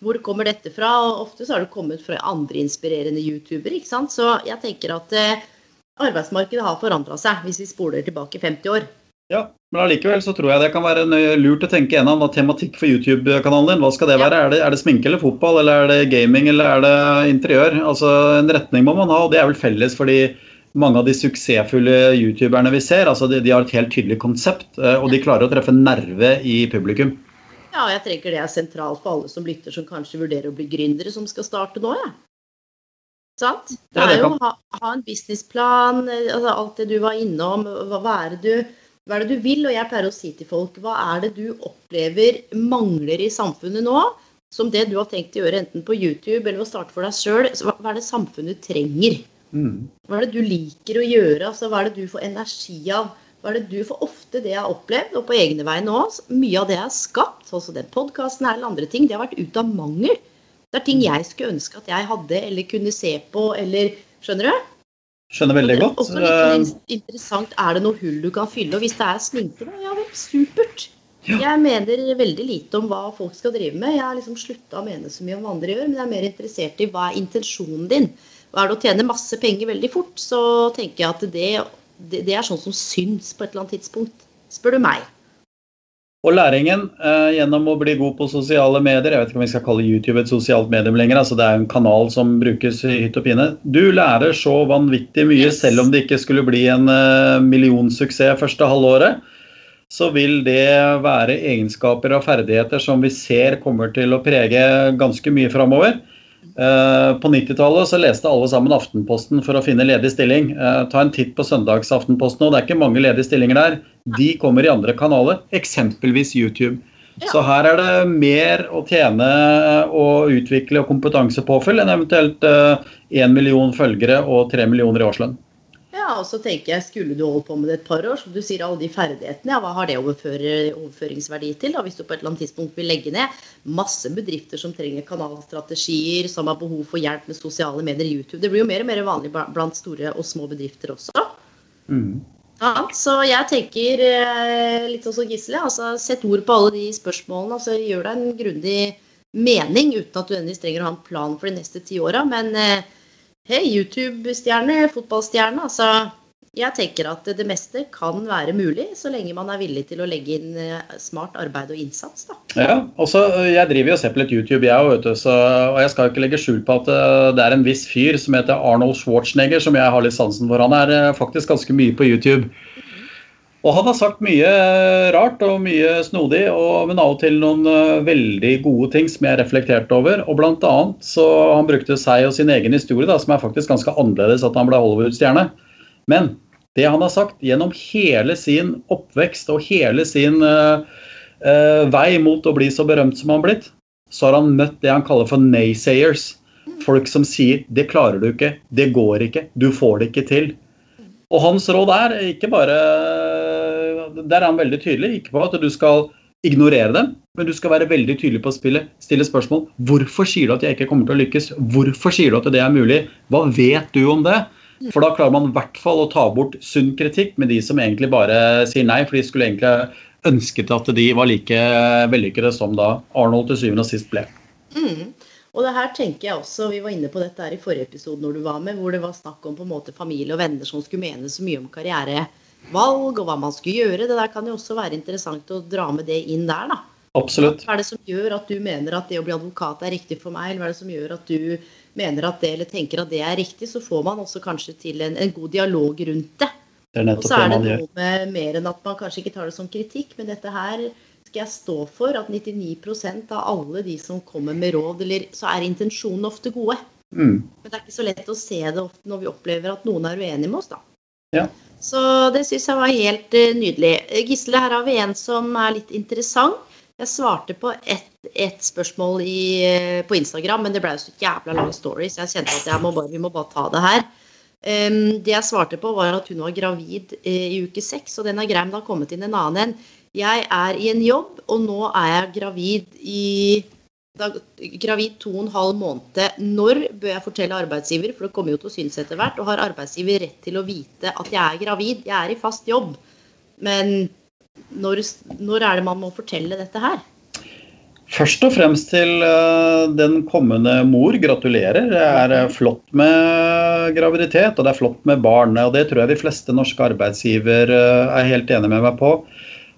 Speaker 1: Hvor kommer dette fra? Og ofte så har det kommet fra andre inspirerende youtubere. ikke sant? Så jeg tenker at eh, arbeidsmarkedet har forandra seg, hvis vi spoler tilbake 50 år.
Speaker 2: Ja, men allikevel så tror jeg det kan være lurt å tenke gjennom hva tematikk for YouTube-kanalen din. Hva skal det være? Er det, er det, sminke eller fotball, eller er det gaming, eller er det interiør? Altså En retning må man ha, og det er vel felles for de mange av de suksessfulle youtuberne vi ser, altså de, de, har et helt tydelig konsept, eh, og de klarer å treffe nerve i publikum.
Speaker 1: Ja, jeg tenker det er sentralt for alle som lytter, som kanskje vurderer å bli gründere som skal starte nå, ja. Sant? Det er jo å ha, ha, en businessplan, eh, altså alt det du var innom. Hva, hva, er du, hva, er det du, vil? Og jeg pleier å si til folk, hva er det du opplever mangler i samfunnet nå? Som det du har tenkt å gjøre enten på YouTube eller å starte for deg sjøl. Hva er det samfunnet trenger? Mm. Hva er det du liker å gjøre? Altså, hva er det du får energi av? Hva er det du For ofte det jeg har opplevd, og på egne vegne òg, mye av det jeg har skapt, altså den podkasten eller andre ting, det har vært ut av mangel. Det er ting jeg skulle ønske at jeg hadde eller kunne se på eller Skjønner du?
Speaker 2: Skjønner veldig godt.
Speaker 1: Og så litt interessant, Er det noe hull du kan fylle? Og hvis det er sminke, da, ja vel, supert. Ja. Jeg mener veldig lite om hva folk skal drive med. Jeg har liksom slutta å mene så mye om hva andre gjør, men jeg er mer interessert i hva er intensjonen din. Og er det å tjene masse penger veldig fort, så tenker jeg at det, det, det er sånn som syns på et eller annet tidspunkt, spør du meg.
Speaker 2: Og læringen eh, gjennom å bli god på sosiale medier, jeg vet ikke om vi skal kalle YouTube et sosialt medium lenger, altså det er en kanal som brukes i hytt og pine. Du lærer så vanvittig mye, yes. selv om det ikke skulle bli en eh, millionsuksess første halvåret. Så vil det være egenskaper og ferdigheter som vi ser kommer til å prege ganske mye framover. Eh, på 90-tallet så leste alle sammen Aftenposten for å finne ledig stilling. Eh, ta en titt på søndagsaftenposten, og det er ikke mange ledige stillinger der. De kommer i andre kanaler, eksempelvis YouTube. Så her er det mer å tjene og utvikle og kompetansepåfyll enn eventuelt én million følgere og tre millioner i årslønn.
Speaker 1: Ja, og så tenker jeg, Skulle du holde på med det et par år, som du sier, alle de ferdighetene, ja, hva har det overføringsverdi til? da, Hvis du på et eller annet tidspunkt vil legge ned masse bedrifter som trenger kanalstrategier, som har behov for hjelp med sosiale medier, YouTube. Det blir jo mer og mer vanlig blant store og små bedrifter også. Mm. Ja, så jeg tenker eh, litt sånn som Gisle, altså sett ord på alle de spørsmålene. altså Gjør deg en grundig mening uten at du nødvendigvis trenger å ha en plan for de neste ti åra. Men eh, YouTube-stjerne, fotballstjerne. Altså, jeg tenker at det meste kan være mulig, så lenge man er villig til å legge inn eh, smart arbeid og innsats. Da.
Speaker 2: Ja, også, Jeg driver jo og ser på litt YouTube, jeg òg, og jeg skal ikke legge skjul på at eh, det er en viss fyr som heter Arnold Schwarzenegger, som jeg har litt sansen for. Han er eh, faktisk ganske mye på YouTube. Og han har sagt mye rart og mye snodig, og, men av og til noen uh, veldig gode ting som jeg reflekterte over. Og blant annet så han brukte seg og sin egen historie, da, som er faktisk ganske annerledes at han ble Hollywood-stjerne. Men det han har sagt gjennom hele sin oppvekst og hele sin uh, uh, vei mot å bli så berømt som han blitt, så har han møtt det han kaller for naysayers. Folk som sier 'det klarer du ikke', 'det går ikke', 'du får det ikke til'. Og hans råd er ikke bare Der er han veldig tydelig. Ikke på at du skal ignorere dem, men du skal være veldig tydelig på å spille, stille spørsmål. Hvorfor sier du at jeg ikke kommer til å lykkes? Hvorfor sier du at det er mulig? Hva vet du om det? For da klarer man i hvert fall å ta bort sunn kritikk med de som egentlig bare sier nei, for de skulle egentlig ønsket at de var like vellykkede som da Arnold til syvende og sist ble.
Speaker 1: Mm. Og det her tenker jeg også, Vi var inne på dette her i forrige episode når du var med, hvor det var snakk om på en måte familie og venner som skulle mene så mye om karrierevalg og hva man skulle gjøre. Det der kan jo også være interessant å dra med det inn der. da.
Speaker 2: Absolutt.
Speaker 1: Hva er det som gjør at du mener at det å bli advokat er riktig for meg? Eller hva er det som gjør at du mener at det, eller tenker at det er riktig? Så får man også kanskje til en, en god dialog rundt det.
Speaker 2: det
Speaker 1: og så er det noe med mer enn at man kanskje ikke tar det som kritikk, men dette her skal jeg stå for at 99% av alle de som kommer med råd, eller, så er intensjonene ofte gode.
Speaker 2: Mm.
Speaker 1: Men det er ikke så lett å se det ofte når vi opplever at noen er uenig med oss. da.
Speaker 2: Ja.
Speaker 1: Så det syns jeg var helt uh, nydelig. Gisle, her har vi en som er litt interessant. Jeg svarte på ett et spørsmål i, uh, på Instagram, men det ble jo så jævla lang story, så jeg kjente at må bare, vi må bare ta det her. Um, det jeg svarte på, var at hun var gravid uh, i uke seks, og den er grei, men det har kommet inn en annen en. Jeg er i en jobb, og nå er jeg gravid i da, gravid to og en halv måned. Når bør jeg fortelle arbeidsgiver, for det kommer jo til å synes etter hvert, og har arbeidsgiver rett til å vite at jeg er gravid? Jeg er i fast jobb. Men når, når er det man må fortelle dette her?
Speaker 2: Først og fremst til uh, den kommende mor, gratulerer. Det er uh, flott med graviditet, og det er flott med barn. Og det tror jeg de fleste norske arbeidsgiver uh, er helt enig med meg på.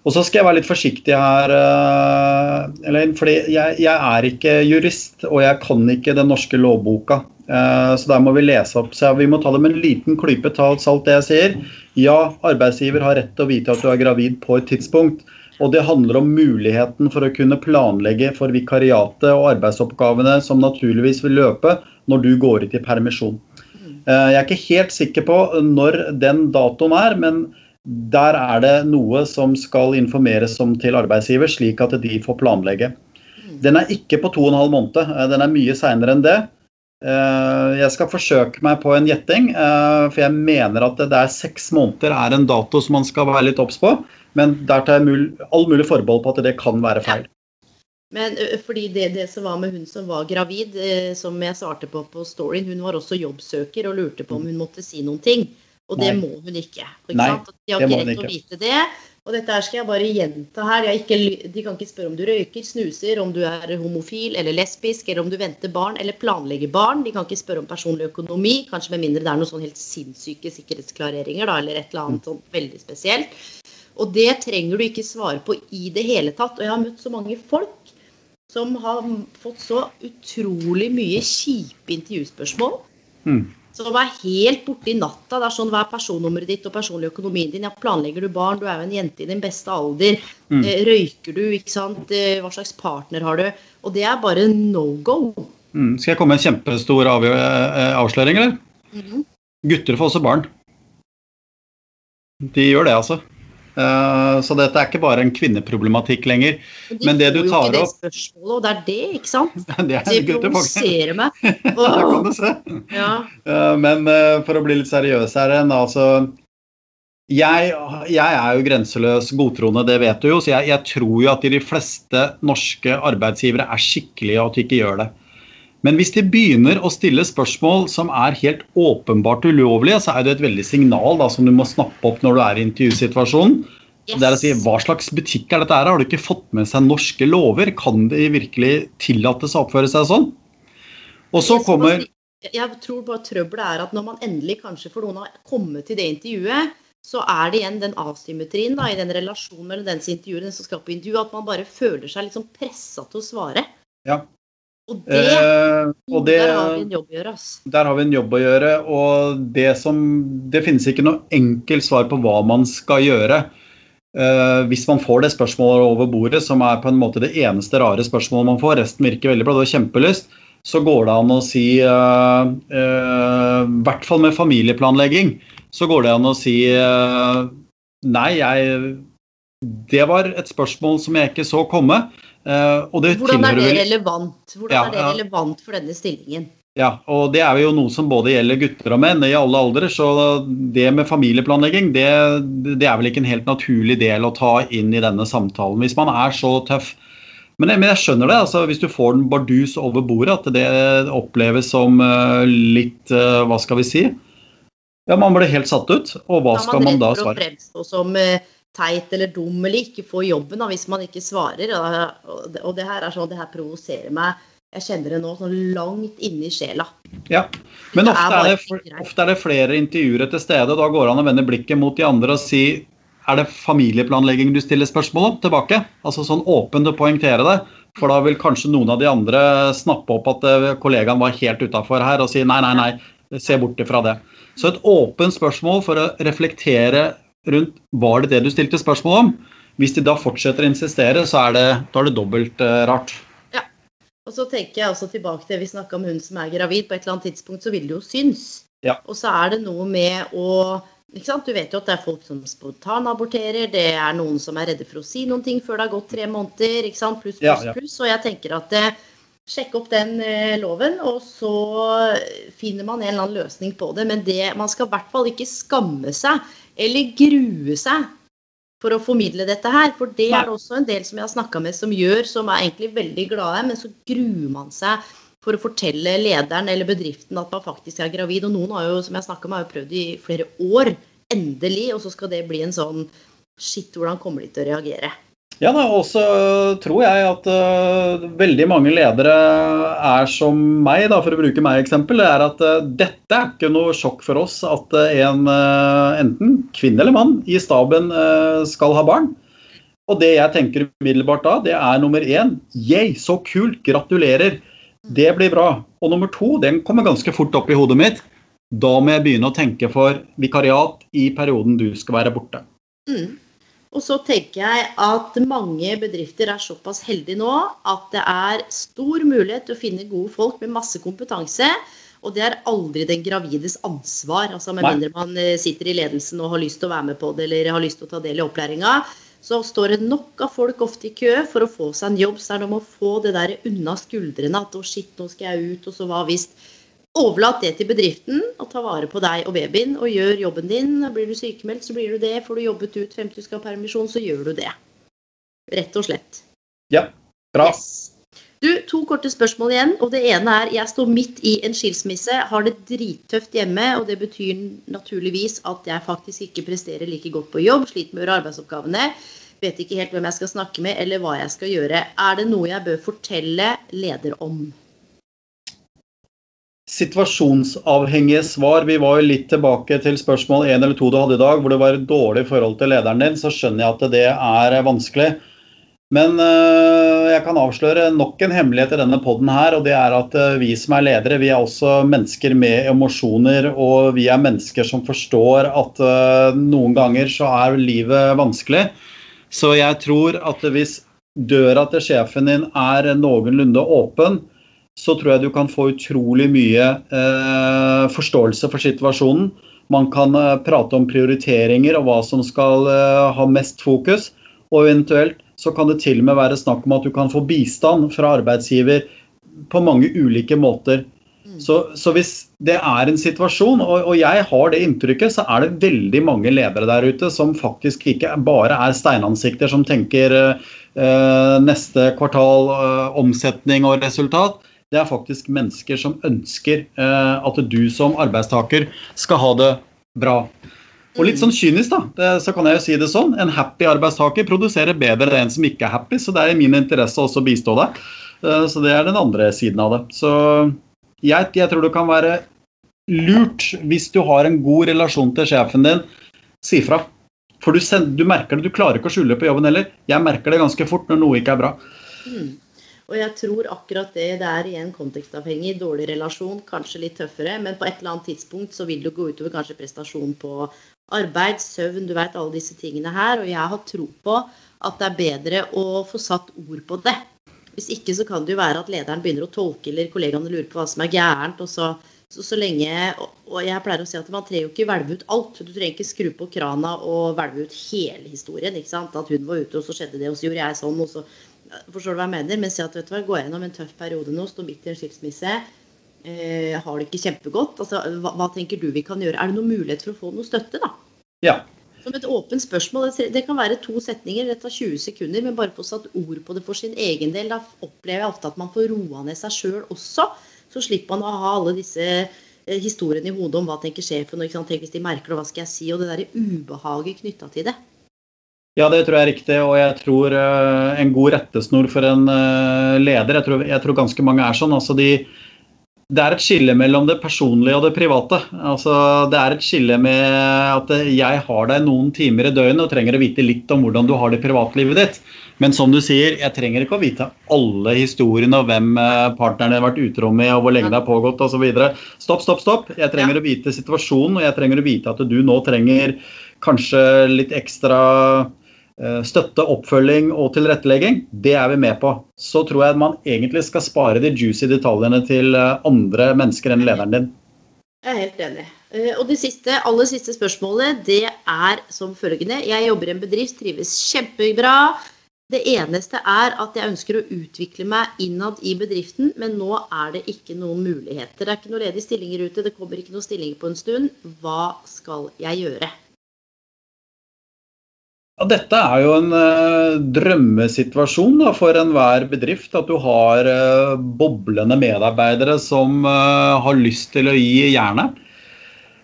Speaker 2: Og så skal jeg være litt forsiktig her, eh, Elaine, fordi jeg, jeg, er ikke jurist, og jeg kan ikke den norske lovboka. Eh, så der må vi lese opp. Så vi må ta det med en liten klype salt, det jeg sier. Ja, arbeidsgiver har rett til å vite at du er gravid på et tidspunkt. Og det handler om muligheten for å kunne planlegge for vikariatet og arbeidsoppgavene som naturligvis vil løpe når du går ut i permisjon. Eh, jeg er ikke helt sikker på når den datoen er, men der er det noe som skal informeres om til arbeidsgiver, slik at de får planlegge. Den er ikke på to og en halv måned, eh, den er mye seinere enn det. Eh, jeg skal forsøke meg på en gjetting, eh, for jeg mener at det er seks måneder er en dato som man skal være litt obs på. Men der tar jeg all mulig forbehold på at det kan være feil.
Speaker 1: Men fordi det, det, som var med hun som var gravid, som jeg svarte på på storyen, hun var også jobbsøker og lurte på om hun måtte si noen ting. Og det må hun ikke. ikke
Speaker 2: Nei,
Speaker 1: de har ikke rett til å vite det. Og dette her skal jeg bare gjenta her. Ikke, de kan ikke spørre om du røyker, snuser, om du er homofil eller lesbisk, eller om du venter barn eller planlegger barn. De kan ikke spørre om personlig økonomi, kanskje med mindre det er noen sånn helt sinnssyke sikkerhetsklareringer da, eller et eller annet sånn veldig spesielt. Og det trenger du ikke svare på i det hele tatt. Og jeg har møtt så mange folk som har fått så utrolig mye kjipe intervjuspørsmål. Mm som er helt borte i natta. Det er sånn, Hva er personnummeret ditt og personlig økonomien din? Ja, planlegger du barn? Du er jo en jente i din beste alder. Mm. Eh, røyker du? ikke sant? Eh, hva slags partner har du? Og det er bare no go.
Speaker 2: Mm. Skal jeg komme med en kjempestor av avsløring, eller? Mm. Gutter får også barn. De gjør det, altså. Uh, så dette er ikke bare en kvinneproblematikk lenger.
Speaker 1: Men, de men det du tar opp det spørsmålet, og det er det, ikke sant? det, det provoserer meg.
Speaker 2: Oh. Der kan du se. Ja. Uh, men uh, for å bli litt seriøs her altså jeg, jeg, er jo grenseløs godtroende, det vet du jo, så jeg, jeg tror jo at de fleste norske arbeidsgivere er skikkelige og at de ikke gjør det. Men hvis de begynner å stille spørsmål som er helt åpenbart ulovlige, så er det et veldig signal da, som du må snappe opp når du er i intervjusituasjonen. Yes. Det er å si, Hva slags butikk er dette her? Har du ikke fått med seg norske lover? Kan det virkelig tillates å oppføre seg sånn? Og så kommer
Speaker 1: Jeg tror bare trøbbelet er at når man endelig kanskje for noen har kommet til det intervjuet, så er det igjen den asymmetrien da, i den relasjonen mellom den som intervjuer den som skal på intervju, at man bare føler seg litt sånn pressa til å svare.
Speaker 2: Ja,
Speaker 1: og, det, eh, og det, der har vi en jobb å gjøre. Ass.
Speaker 2: Der har vi en jobb å gjøre. Og det som Det finnes ikke noe enkelt svar på hva man skal gjøre. Uh, hvis man får det spørsmålet over bordet, som er på en måte det eneste rare spørsmålet man får, resten virker veldig bra, du har kjempelyst, så går det an å si I uh, uh, hvert fall med familieplanlegging, så går det an å si Nei, jeg Det var et spørsmål som jeg ikke så komme.
Speaker 1: Hvordan er det relevant? Hvordan ja, er det relevant for denne stillingen?
Speaker 2: Ja, og det er jo noe som både gjelder gutter og menn i alle aldre. Så det med familieplanlegging, det, det, er vel ikke en helt naturlig del å ta inn i denne samtalen. Hvis man er så tøff. Men jeg, men jeg skjønner det. altså Hvis du får den bardus over bordet, at det oppleves som uh, litt uh, Hva skal vi si? Ja, man blir helt satt ut. Og hva skal man da svare?
Speaker 1: Man er redd å fremstå som teit eller dum eller ikke få jobben da, hvis man ikke svarer. Og, og det her er sånn, det her provoserer meg jeg kjenner det nå sånn langt inni sjela.
Speaker 2: Ja, men ofte er, det, ofte er, det, flere intervjuere til stede. og Da går det an å vende blikket mot de andre og si er det familieplanlegging du stiller spørsmål om tilbake? Altså sånn åpent å poengtere det. For da vil kanskje noen av de andre snappe opp at eh, kollegaen var helt utafor her og si nei, nei, nei, se bort ifra det. Så et åpent spørsmål for å reflektere rundt var det det du stilte spørsmål om. Hvis de da fortsetter å insistere, så er det, da er det dobbelt uh, rart.
Speaker 1: Og så tenker jeg også tilbake til vi snakka om hun som er gravid. På et eller annet tidspunkt så vil det jo synes.
Speaker 2: Ja.
Speaker 1: Og så er det noe med å ikke sant? Du vet jo at det er folk som spontanaborterer. Det er noen som er redde for å si noen ting før det har gått tre måneder. ikke sant? Pluss, pluss, ja, ja. pluss. Og jeg tenker at eh, sjekk opp den eh, loven, og så finner man en eller annen løsning på det. Men det, man skal i hvert fall ikke skamme seg eller grue seg for å formidle dette her. For det er det også en del som jeg har snakka med som gjør, som er egentlig veldig glade, men så gruer man seg for å fortelle lederen eller bedriften at man faktisk er gravid. Og noen har jo, som jeg snakka med, har jo prøvd i flere år. Endelig. Og så skal det bli en sånn Shit, hvordan kommer de til å reagere?
Speaker 2: Ja, og så tror jeg at uh, veldig mange ledere er som meg, da, for å bruke meg eksempel. Er at uh, dette er ikke noe sjokk for oss at uh, en enten kvinne eller mann i staben skal ha barn. Og det jeg tenker umiddelbart da, det er nummer én yeah, så kult, gratulerer. Det blir bra. Og nummer to, den kommer ganske fort opp i hodet mitt. Da må jeg begynne å tenke for vikariat i perioden du skal være borte.
Speaker 1: Mm. Og så tenker jeg at mange bedrifter er såpass heldige nå at det er stor mulighet til å finne gode folk med masse kompetanse. Og det er aldri den gravides ansvar. altså Med mindre man eh, sitter i ledelsen og har lyst til å være med på det eller har lyst til å ta del i opplæringa, så står det nok av folk ofte i kø for å få seg en jobb. Så er det om å få det der unna skuldrene at å shit, nå skal jeg ut, og så hva hvis Overlat det til bedriften og ta vare på deg og babyen og gjør jobben din. Blir du sykemeldt, så blir du det. Får du jobbet ut 50 du skal ha permisjon, så gjør du det. Rett og slett.
Speaker 2: Ja, bra. Yes.
Speaker 1: Du, To korte spørsmål igjen. og Det ene er jeg står midt i en skilsmisse, har det drittøft hjemme. og Det betyr naturligvis at jeg faktisk ikke presterer like godt på jobb, sliter med å gjøre arbeidsoppgavene. Vet ikke helt hvem jeg skal snakke med eller hva jeg skal gjøre. Er det noe jeg bør fortelle leder om?
Speaker 2: Situasjonsavhengige svar. Vi var jo litt tilbake til spørsmål én eller to du hadde i dag, hvor det var dårlig forhold til lederen din. Så skjønner jeg at det er vanskelig. Men øh, jeg kan avsløre nok en hemmelighet i denne poden her, og det er at øh, vi som er ledere, vi er også mennesker med emosjoner, og vi er mennesker som forstår at øh, noen ganger så er livet vanskelig. Så jeg tror at hvis døra til sjefen din er noenlunde åpen, så tror jeg du kan få utrolig mye eh, forståelse for situasjonen. Man kan eh, prate om prioriteringer og hva som skal eh, ha mest fokus. Og eventuelt så kan det til og med være snakk om at du kan få bistand fra arbeidsgiver på mange ulike måter. Mm. Så, så hvis det er en situasjon, og, og, jeg har det inntrykket, så er det veldig mange ledere der ute som faktisk ikke bare er steinansikter som tenker eh, neste kvartal eh, omsetning og resultat det er faktisk mennesker som ønsker eh, at du som arbeidstaker skal ha det bra. Og litt sånn kynisk, da, det, så kan jeg jo si det sånn. En happy arbeidstaker produserer bedre enn en som ikke er happy, så det er i min interesse også å bistå deg. Eh, så det er den andre siden av det. Så jeg, jeg tror det kan være lurt, hvis du har en god relasjon til sjefen din, si fra. For du, send, du merker det, du klarer ikke å skjule på jobben heller. Jeg merker det ganske fort når noe ikke er bra.
Speaker 1: Mm. Og jeg tror akkurat det det er igjen kontekstavhengig. Dårlig relasjon, kanskje litt tøffere. Men på et eller annet tidspunkt så vil det gå utover kanskje prestasjon på arbeid, søvn, du vet alle disse tingene her. Og jeg har tro på at det er bedre å få satt ord på det. Hvis ikke så kan det jo være at lederen begynner å tolke, eller kollegaene lurer på hva som er gærent. og så så, så lenge, og jeg pleier å si at Man trenger jo ikke hvelve ut alt. Du trenger ikke skru på krana og hvelve ut hele historien. ikke sant? At hun var ute, og så skjedde det, og så gjorde jeg sånn. og så Forstår du hva jeg mener? Men si at vet du hva, går jeg gjennom en tøff periode nå, står midt i en skilsmisse. Eh, har det ikke kjempegodt. altså, hva, hva, tenker du vi kan gjøre? Er det noen mulighet for å få noe støtte? da?
Speaker 2: Ja.
Speaker 1: Som et åpent spørsmål. Det kan være to setninger, det tar 20 sekunder. Men bare få satt ord på det for sin egen del. Da opplever jeg ofte at man får roa ned seg sjøl også. Så slipper man å ha alle disse eh, historiene i hodet om hva tenker sjefen, og tenk hvis de merker det, hva skal jeg si, og det derre ubehaget knytta til det.
Speaker 2: Ja, det tror jeg er riktig, og jeg tror uh, en god rettesnor for en uh, leder jeg tror, jeg tror, ganske mange er sånn. altså de det er et skille mellom det personlige og det private. Altså, det er et skille med at jeg har deg noen timer i døgnet og trenger å vite litt om hvordan du har det privatlivet ditt. Men som du sier, jeg trenger ikke å vite alle historiene og hvem eh, partneren har vært utro med og hvor lenge det har pågått osv. Stopp, stopp, stopp. Jeg trenger å vite situasjonen, og jeg trenger å vite at du nå trenger kanskje litt ekstra Eh, støtte, oppfølging og tilrettelegging, det er vi med på. Så tror jeg man egentlig skal spare de juicy detaljene til eh, andre mennesker enn lederen din.
Speaker 1: Jeg er helt enig. Eh, og det siste, aller siste spørsmålet det er som følgende. Jeg jobber i en bedrift, trives kjempebra. Det eneste er at jeg ønsker å utvikle meg innad i bedriften, men nå er det ikke noen muligheter. Det er ikke noen ledige stillinger ute, det kommer ikke noen stillinger på en stund. Hva skal jeg gjøre?
Speaker 2: Ja, dette er jo en eh, drømmesituasjon da, for enhver bedrift. At du har eh, boblende medarbeidere som eh, har lyst til å gi jernet.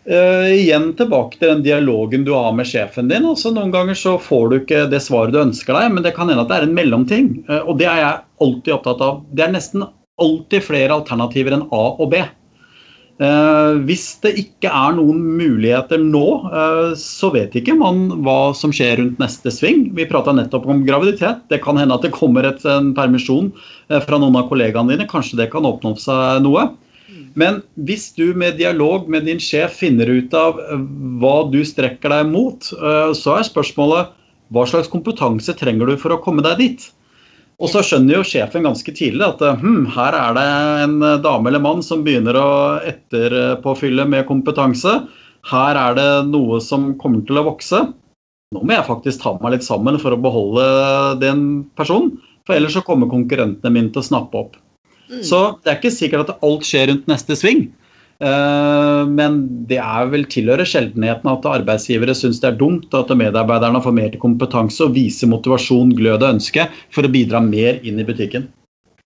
Speaker 2: igjen tilbake til den dialogen du har med sjefen din. Altså, noen ganger så får du ikke det svaret du ønsker deg, men det kan hende at det er en mellomting. og det er jeg alltid opptatt av. Det er nesten alltid flere alternativer enn A og B. Eh, hvis det ikke er noen muligheter nå, eh, så vet ikke man hva som skjer rundt neste sving. Vi prata nettopp om graviditet. Det kan hende at det kommer et, en permisjon eh, fra noen av kollegaene dine. Kanskje det kan åpne opp seg noe. Men hvis du med dialog med din sjef finner ut av hva du strekker deg mot, så er spørsmålet hva slags kompetanse trenger du for å komme deg dit? Og så skjønner jo sjefen ganske tidlig at hm, her er det en dame eller mann som begynner å etterpåfylle med kompetanse. Her er det noe som kommer til å vokse. Nå må jeg faktisk ta meg litt sammen for å beholde den personen. For ellers så kommer konkurrentene mine til å snappe opp. Mm. Så det er ikke sikkert at alt skjer rundt neste sving. Eh, men det er vel tilhører sjeldenheten at arbeidsgivere syns det er dumt at medarbeiderne får mer til kompetanse og viser motivasjon, glød og ønske for å bidra mer inn i butikken.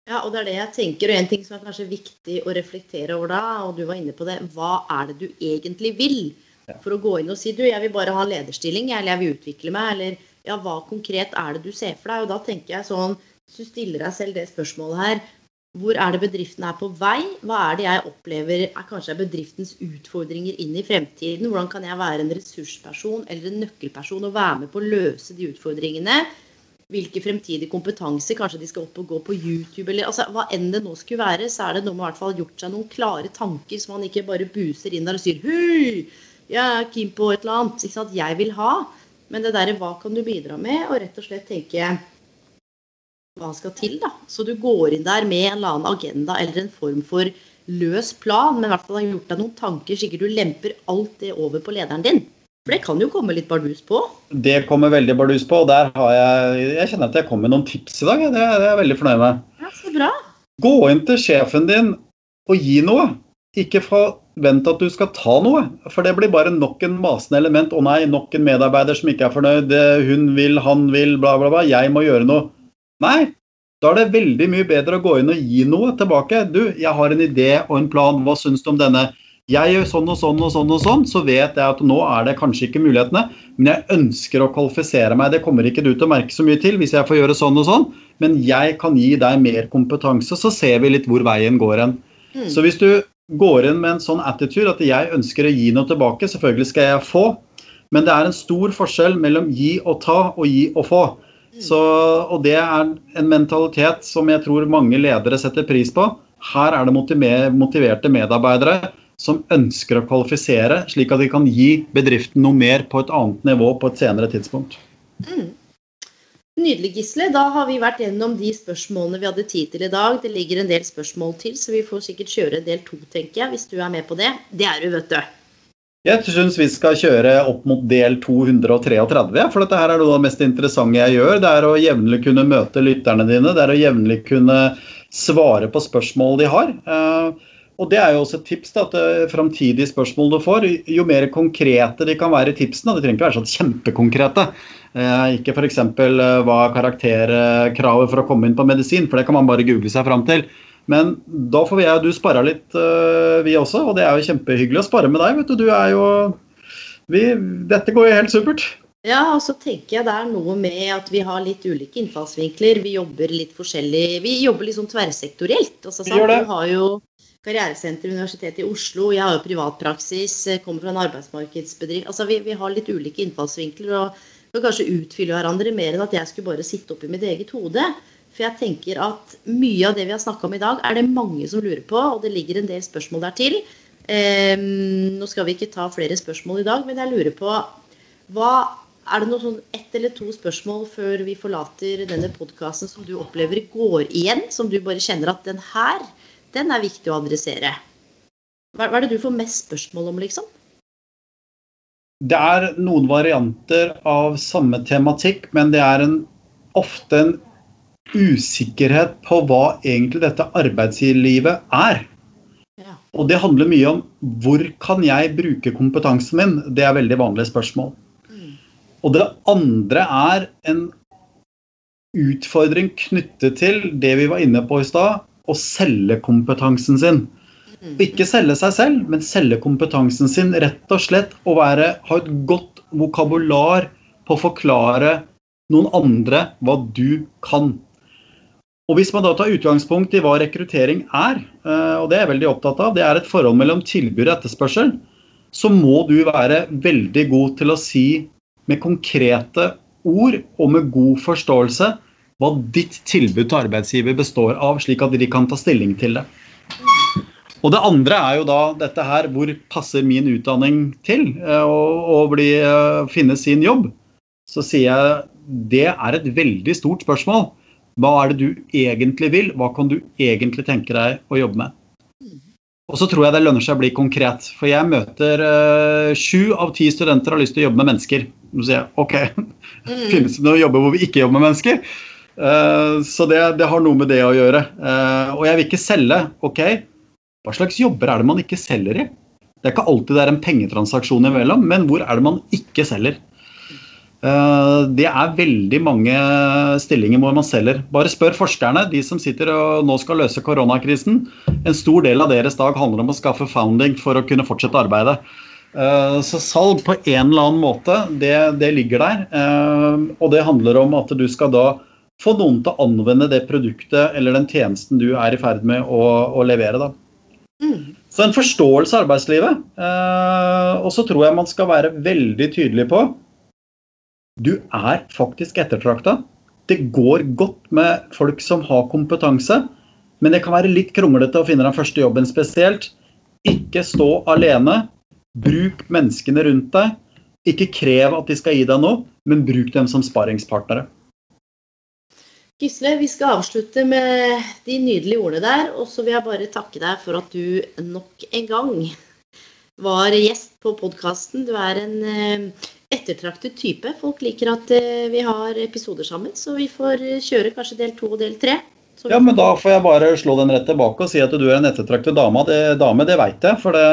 Speaker 1: Ja, og det er det jeg tenker. Og en ting som er kanskje viktig å reflektere over da, og du var inne på det, hva er det du egentlig vil? For å gå inn og si du, jeg vil bare ha lederstilling, eller jeg vil utvikle meg, eller ja, hva konkret er det du ser for deg? Og da tenker jeg sånn, hvis du stiller deg selv det spørsmålet her, hvor er det bedriften er på vei? Hva er det jeg opplever er kanskje bedriftens utfordringer inn i fremtiden? Hvordan kan jeg være en ressursperson eller en nøkkelperson og være med på å løse de utfordringene? Hvilke fremtidige kompetanse? Kanskje de skal opp og gå på YouTube? eller altså, Hva enn det nå skulle være, så er det noe med hvert fall gjort seg noen klare tanker, så man ikke bare buser inn der og sier Hei, jeg er keen på et eller annet. Ikke sant? Jeg vil ha. Men det derre hva kan du bidra med? Og rett og slett tenke hva skal til. da. Så du går inn der med en eller annen agenda eller en form for løs plan, men i hvert fall har gjort deg noen tanker, sikkert du lemper alt det over på lederen din. For det kan jo komme litt bardus på?
Speaker 2: Det kommer veldig bardus på. og der har Jeg jeg kjenner at jeg kom med noen tips i dag. Det, det er jeg veldig fornøyd med.
Speaker 1: Ja, så bra.
Speaker 2: Gå inn til sjefen din og gi noe. Ikke forvent at du skal ta noe, for det blir bare nok en masende element. Å nei, nok en medarbeider som ikke er fornøyd. Hun vil, han vil, bla, bla, bla. Jeg må gjøre noe. Nei, da er det veldig mye bedre å gå inn og gi noe tilbake. Du, jeg har en idé og en plan, hva syns du om denne? Jeg gjør sånn og sånn og sånn og sånn, så vet jeg at nå er det kanskje ikke mulighetene, men jeg ønsker å kvalifisere meg. Det kommer ikke du til å merke så mye til hvis jeg får gjøre sånn og sånn, men jeg kan gi deg mer kompetanse, så ser vi litt hvor veien går hen. Mm. Så hvis du går inn med en sånn attitude at jeg ønsker å gi noe tilbake, selvfølgelig skal jeg få, men det er en stor forskjell mellom gi og ta og gi og få. Så, og det er en mentalitet som jeg tror mange ledere setter pris på. Her er det motiverte medarbeidere som ønsker å kvalifisere, slik at de kan gi bedriften noe mer på et annet nivå på et senere tidspunkt.
Speaker 1: Mm. Nydelig, Gisle. Da har vi vært gjennom de spørsmålene vi hadde tid til i dag. Det ligger en del spørsmål til, så vi får sikkert kjøre en del to, tenker jeg, hvis du er med på det. Det er du, vet du.
Speaker 2: Jeg syns vi skal kjøre opp mot del 233, for dette her er noe av det mest interessante jeg gjør. Det er å jevnlig kunne møte lytterne dine. Det er å jevnlig kunne svare på spørsmål de har. Eh, og det er jo også et tips da, eh, framtidige spørsmål du får, jo mer konkrete de kan være i tipsene, det trenger ikke være sånn kjempekonkrete. Eh, ikke f.eks. hva er karakterkravet for å komme inn på medisin, for det kan man bare google seg fram til. Men da får vi jeg og du spara litt, uh, vi også. Og det er jo kjempehyggelig å spare med deg. vet du. Du er jo vi, Dette går jo helt supert.
Speaker 1: Ja, og så tenker jeg det er noe med at vi har litt ulike innfallsvinkler. Vi jobber litt forskjellig. Vi jobber liksom tverrsektorielt. Altså,
Speaker 2: vi gjør det.
Speaker 1: Du har jo karrieresenter ved Universitetet i Oslo. Jeg har jo privatpraksis, kommer fra en arbeidsmarkedsbedrift. Altså, vi, vi har litt ulike innfallsvinkler og kan kanskje utfylle hverandre mer enn at jeg skulle bare sitte oppi mitt eget hode. For jeg tenker at mye av det vi har snakka om i dag, er det mange som lurer på, og det ligger en del spørsmål der til. Eh, nå skal vi ikke ta flere spørsmål i dag, men jeg lurer på hva Er det noe sånn ett eller to spørsmål før vi forlater denne podkasten som du opplever går igjen, som du bare kjenner at den her, den er viktig å adressere? Hva, hva er det du får mest spørsmål om, liksom?
Speaker 2: Det er noen varianter av samme tematikk, men det er en, ofte en usikkerhet på hva egentlig dette arbeidslivet er. Og det handler mye om hvor kan jeg bruke kompetansen min? Det er veldig vanlige spørsmål. Mm. Og det andre er en utfordring knyttet til det vi var inne på i stad, å selge kompetansen sin. Og Ikke selge seg selv, men selge kompetansen sin. Rett og slett å være, ha et godt vokabular på å forklare noen andre hva du kan. Og Hvis man da tar utgangspunkt i hva rekruttering er, eh, og det er jeg veldig opptatt av, det er et forhold mellom tilbud og etterspørsel, så må du være veldig god til å si med konkrete ord og med god forståelse hva ditt tilbud til arbeidsgiver består av, slik at de kan ta stilling til det. Og det andre er jo da dette her hvor passer min utdanning til å, eh, finne sin jobb? Så sier jeg det er et veldig stort spørsmål. Hva er det du egentlig vil? Hva kan du egentlig tenke deg å jobbe med? Og så tror jeg det lønner seg å bli konkret. For jeg møter uh, av ti studenter har lyst til å jobbe med mennesker. Så sier jeg OK, mm. finnes det noen jobber hvor vi ikke jobber med mennesker? Uh, så det, det, har noe med det å gjøre. Uh, og jeg vil ikke selge. OK, hva slags jobber er det man ikke selger i? Det er ikke alltid det er en pengetransaksjon imellom, men hvor er det man ikke selger? Eh, det er veldig mange stillinger hvor man selger. Bare spør forskerne, de som sitter og nå skal løse koronakrisen. En stor del av deres dag handler om å skaffe founding for å kunne fortsette arbeidet. Eh, så salg på en eller annen måte, det, det ligger der. Eh, og det handler om at du skal da få noen til å anvende det produktet eller den tjenesten du er i ferd med å, å levere. da. Mm. Så en forståelse av arbeidslivet. Og så tror jeg man skal være veldig tydelig på du er faktisk ettertrakta. Det går godt med folk som har kompetanse, men det kan være litt kronglete å finne den første jobben spesielt. Ikke stå alene. Bruk menneskene rundt deg. Ikke krev at de skal gi deg noe, men bruk dem som sparingspartnere.
Speaker 1: Gisle, vi skal avslutte med de nydelige ordene der. Og så vil jeg bare takke deg for at du nok en gang var gjest på podkasten. Du er en eh, ettertraktet type. Folk liker at eh, vi har episoder sammen, så vi får eh, kjøre kanskje del to og del tre.
Speaker 2: Ja, men Da får jeg bare slå den rett tilbake og si at du er en ettertraktet dame. Det, dame, det veit jeg, for det,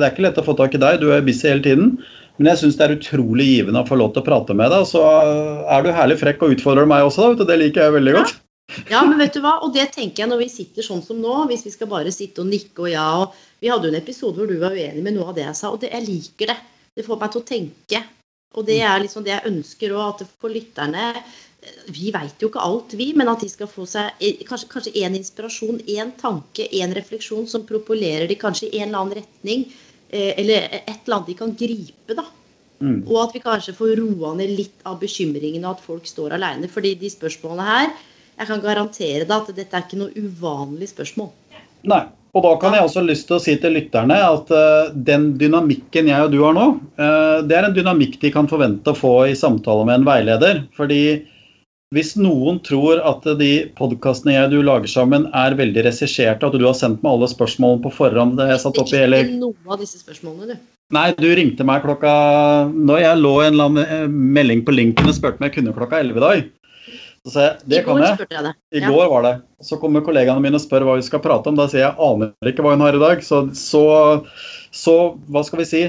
Speaker 2: det, er ikke lett å få tak i deg. Du er busy hele tiden. Men jeg syns det er utrolig givende å få lov til å prate med deg. Og så er du herlig frekk og utfordrer meg også, da. Det liker jeg veldig godt.
Speaker 1: Ja, men vet du hva, og det tenker jeg når vi sitter sånn som nå, hvis vi skal bare sitte og nikke og ja og Vi hadde jo en episode hvor du var uenig med noe av det jeg sa, og det, jeg liker det. Det får meg til å tenke. Og det er liksom det jeg ønsker òg, at for lytterne Vi veit jo ikke alt, vi, men at de skal få seg kanskje, kanskje en inspirasjon, en tanke, en refleksjon som propolerer de kanskje i en eller annen retning. Eh, eller et eller annet de kan gripe, da. Og at vi kanskje får roa ned litt av bekymringen og at folk står aleine. Fordi de spørsmålene her, jeg kan garantere deg at dette er ikke noe uvanlig spørsmål.
Speaker 2: Nei. Og da kan jeg også lyst til å si til lytterne at uh, den dynamikken jeg og du har nå, uh, det er en dynamikk de kan forvente å få i samtale med en veileder. Fordi hvis noen tror at de podkastene jeg og du lager sammen er veldig regisserte, at du har sendt meg alle spørsmålene på forhånd det er satt opp i hele...
Speaker 1: Ikke noe av disse spørsmålene, du.
Speaker 2: Nei, du ringte meg klokka Når jeg lå en eller annen eh, melding på LinkedIn og spurte om jeg kunne klokka 11 i dag. Så jeg det
Speaker 1: I
Speaker 2: kan jeg.
Speaker 1: jeg.
Speaker 2: I
Speaker 1: Ja.
Speaker 2: går var det. Så kommer kollegaene mine og spør hva vi skal prate om. Da sier jeg aner ikke hva hun har i dag. Så, så, så hva skal vi si?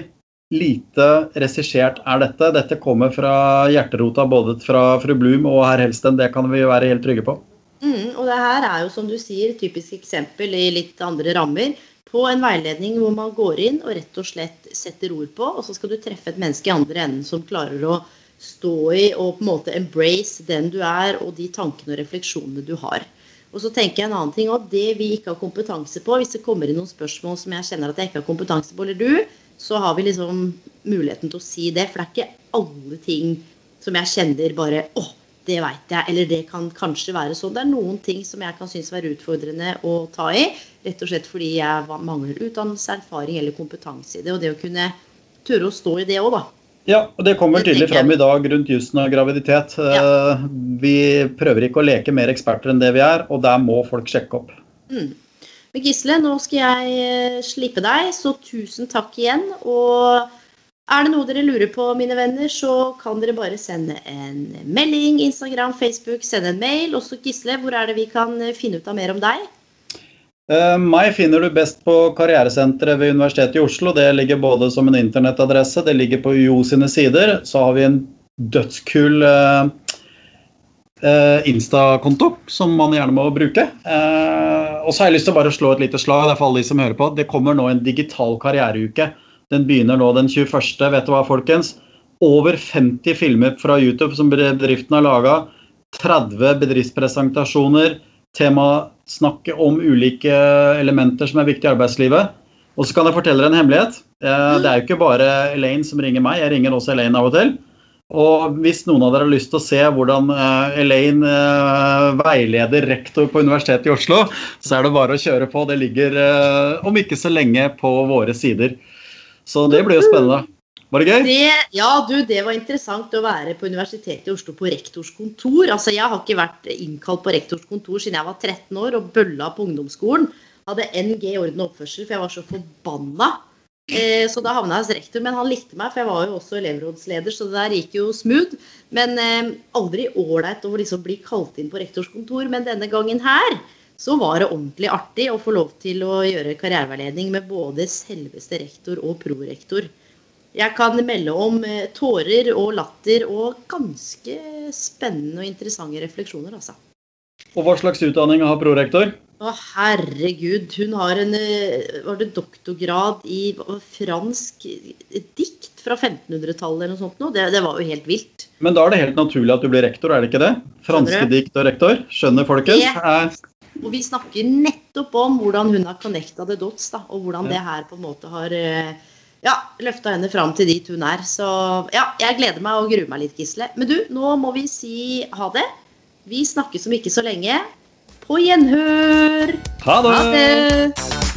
Speaker 2: Lite regissert er dette. Dette kommer fra hjerterota både fra fru Blum og herr Helsten. Det kan vi være helt trygge på.
Speaker 1: Mm, og det her er jo, som du sier, typisk eksempel i litt andre rammer på en veiledning hvor man går inn og rett og slett setter ord på, og så skal du treffe et menneske i andre enden som klarer å stå i og på en måte embrace den du er, og de tankene og refleksjonene du har. Og så tenker jeg en annen ting, at Det vi ikke har kompetanse på, hvis det kommer inn noen spørsmål som jeg kjenner at jeg ikke har kompetanse på, eller du, så har vi liksom muligheten til å si det. For det er ikke alle ting som jeg kjenner bare åh, det veit jeg, eller det kan kanskje være sånn. Det er noen ting som jeg kan synes være utfordrende å ta i, rett og slett fordi jeg mangler utdannelse, erfaring eller kompetanse i det. Og det å kunne tørre å stå i det òg, da.
Speaker 2: Ja, og det kommer tydelig fram i dag rundt jussen og graviditet. Ja. Vi prøver ikke å leke mer eksperter enn det vi er, og der må folk sjekke opp.
Speaker 1: Men Gisle, nå skal jeg eh, slippe deg, så tusen takk igjen. Og er det noe dere lurer på, mine venner, så kan dere bare sende en melding, Instagram, Facebook, sende en mail. Og så Gisle, hvor er det vi kan eh, finne ut av mer om deg?
Speaker 2: Eh, Meg finner du best på Karrieresenteret ved Universitetet i Oslo. Det ligger både som en internettadresse, det ligger på UiO sine sider. Så har vi en dødskul eh, eh, Insta-konto som man gjerne må bruke. Eh, og så har jeg lyst til å bare slå et lite slag det for alle de som hører på. Det kommer nå en digital karriereuke. Den begynner nå den 21. Vet du hva, folkens? Over 50 filmer fra YouTube som bedriften har laga. 30 bedriftspresentasjoner. Temasnakke om ulike elementer som er viktige i arbeidslivet. Og så kan jeg fortelle dere en hemmelighet. Eh, Det er jo ikke bare Elaine som ringer meg, jeg ringer også Elaine av og til. Og hvis noen av dere har lyst til å se hvordan eh, Elaine eh, veileder rektor på Universitetet i Oslo, så er det bare å kjøre på. Det ligger om ikke så lenge på våre sider. Så det blir jo spennende. Var det gøy?
Speaker 1: Det, ja, du, det var interessant å være på Universitetet i Oslo på rektors kontor. Altså, jeg har ikke vært innkalt på rektors kontor siden jeg var 13 år og bølla på ungdomsskolen. Hadde NG i orden og oppførsel, for jeg var så forbanna. Eh, så da havna jeg hos rektor, men han likte meg, for jeg var jo også elevrådsleder, så det der gikk jo smooth. Men eh, aldri ålreit å liksom bli kalt inn på rektors kontor. Men denne gangen her så var det ordentlig artig å få lov til å gjøre karriereveiledning med både selveste rektor og prorektor. Jeg kan melde om eh, tårer og latter og ganske spennende og interessante refleksjoner, altså.
Speaker 2: Og hva slags utdanning har prorektor?
Speaker 1: Å, herregud. Hun har en eh, var det doktorgrad i fransk eh, dikt fra 1500-tallet eller noe sånt. nå. Det, det var jo helt vilt.
Speaker 2: Men da er det helt naturlig at du blir rektor, er det ikke det? Franske dikt og rektor. Skjønner folkens?
Speaker 1: Det- Og vi snakker nettopp om hvordan hun har connecta the dots, da, og hvordan det her på en måte har eh, ja, løfta henne fram til dit hun er. Så ja, jeg gleder meg og gruer meg litt, Gisle. Men du, nå må vi si ha det. Vi snakkes om ikke så lenge. På gjenhør!
Speaker 2: Ha det!
Speaker 1: Ha det!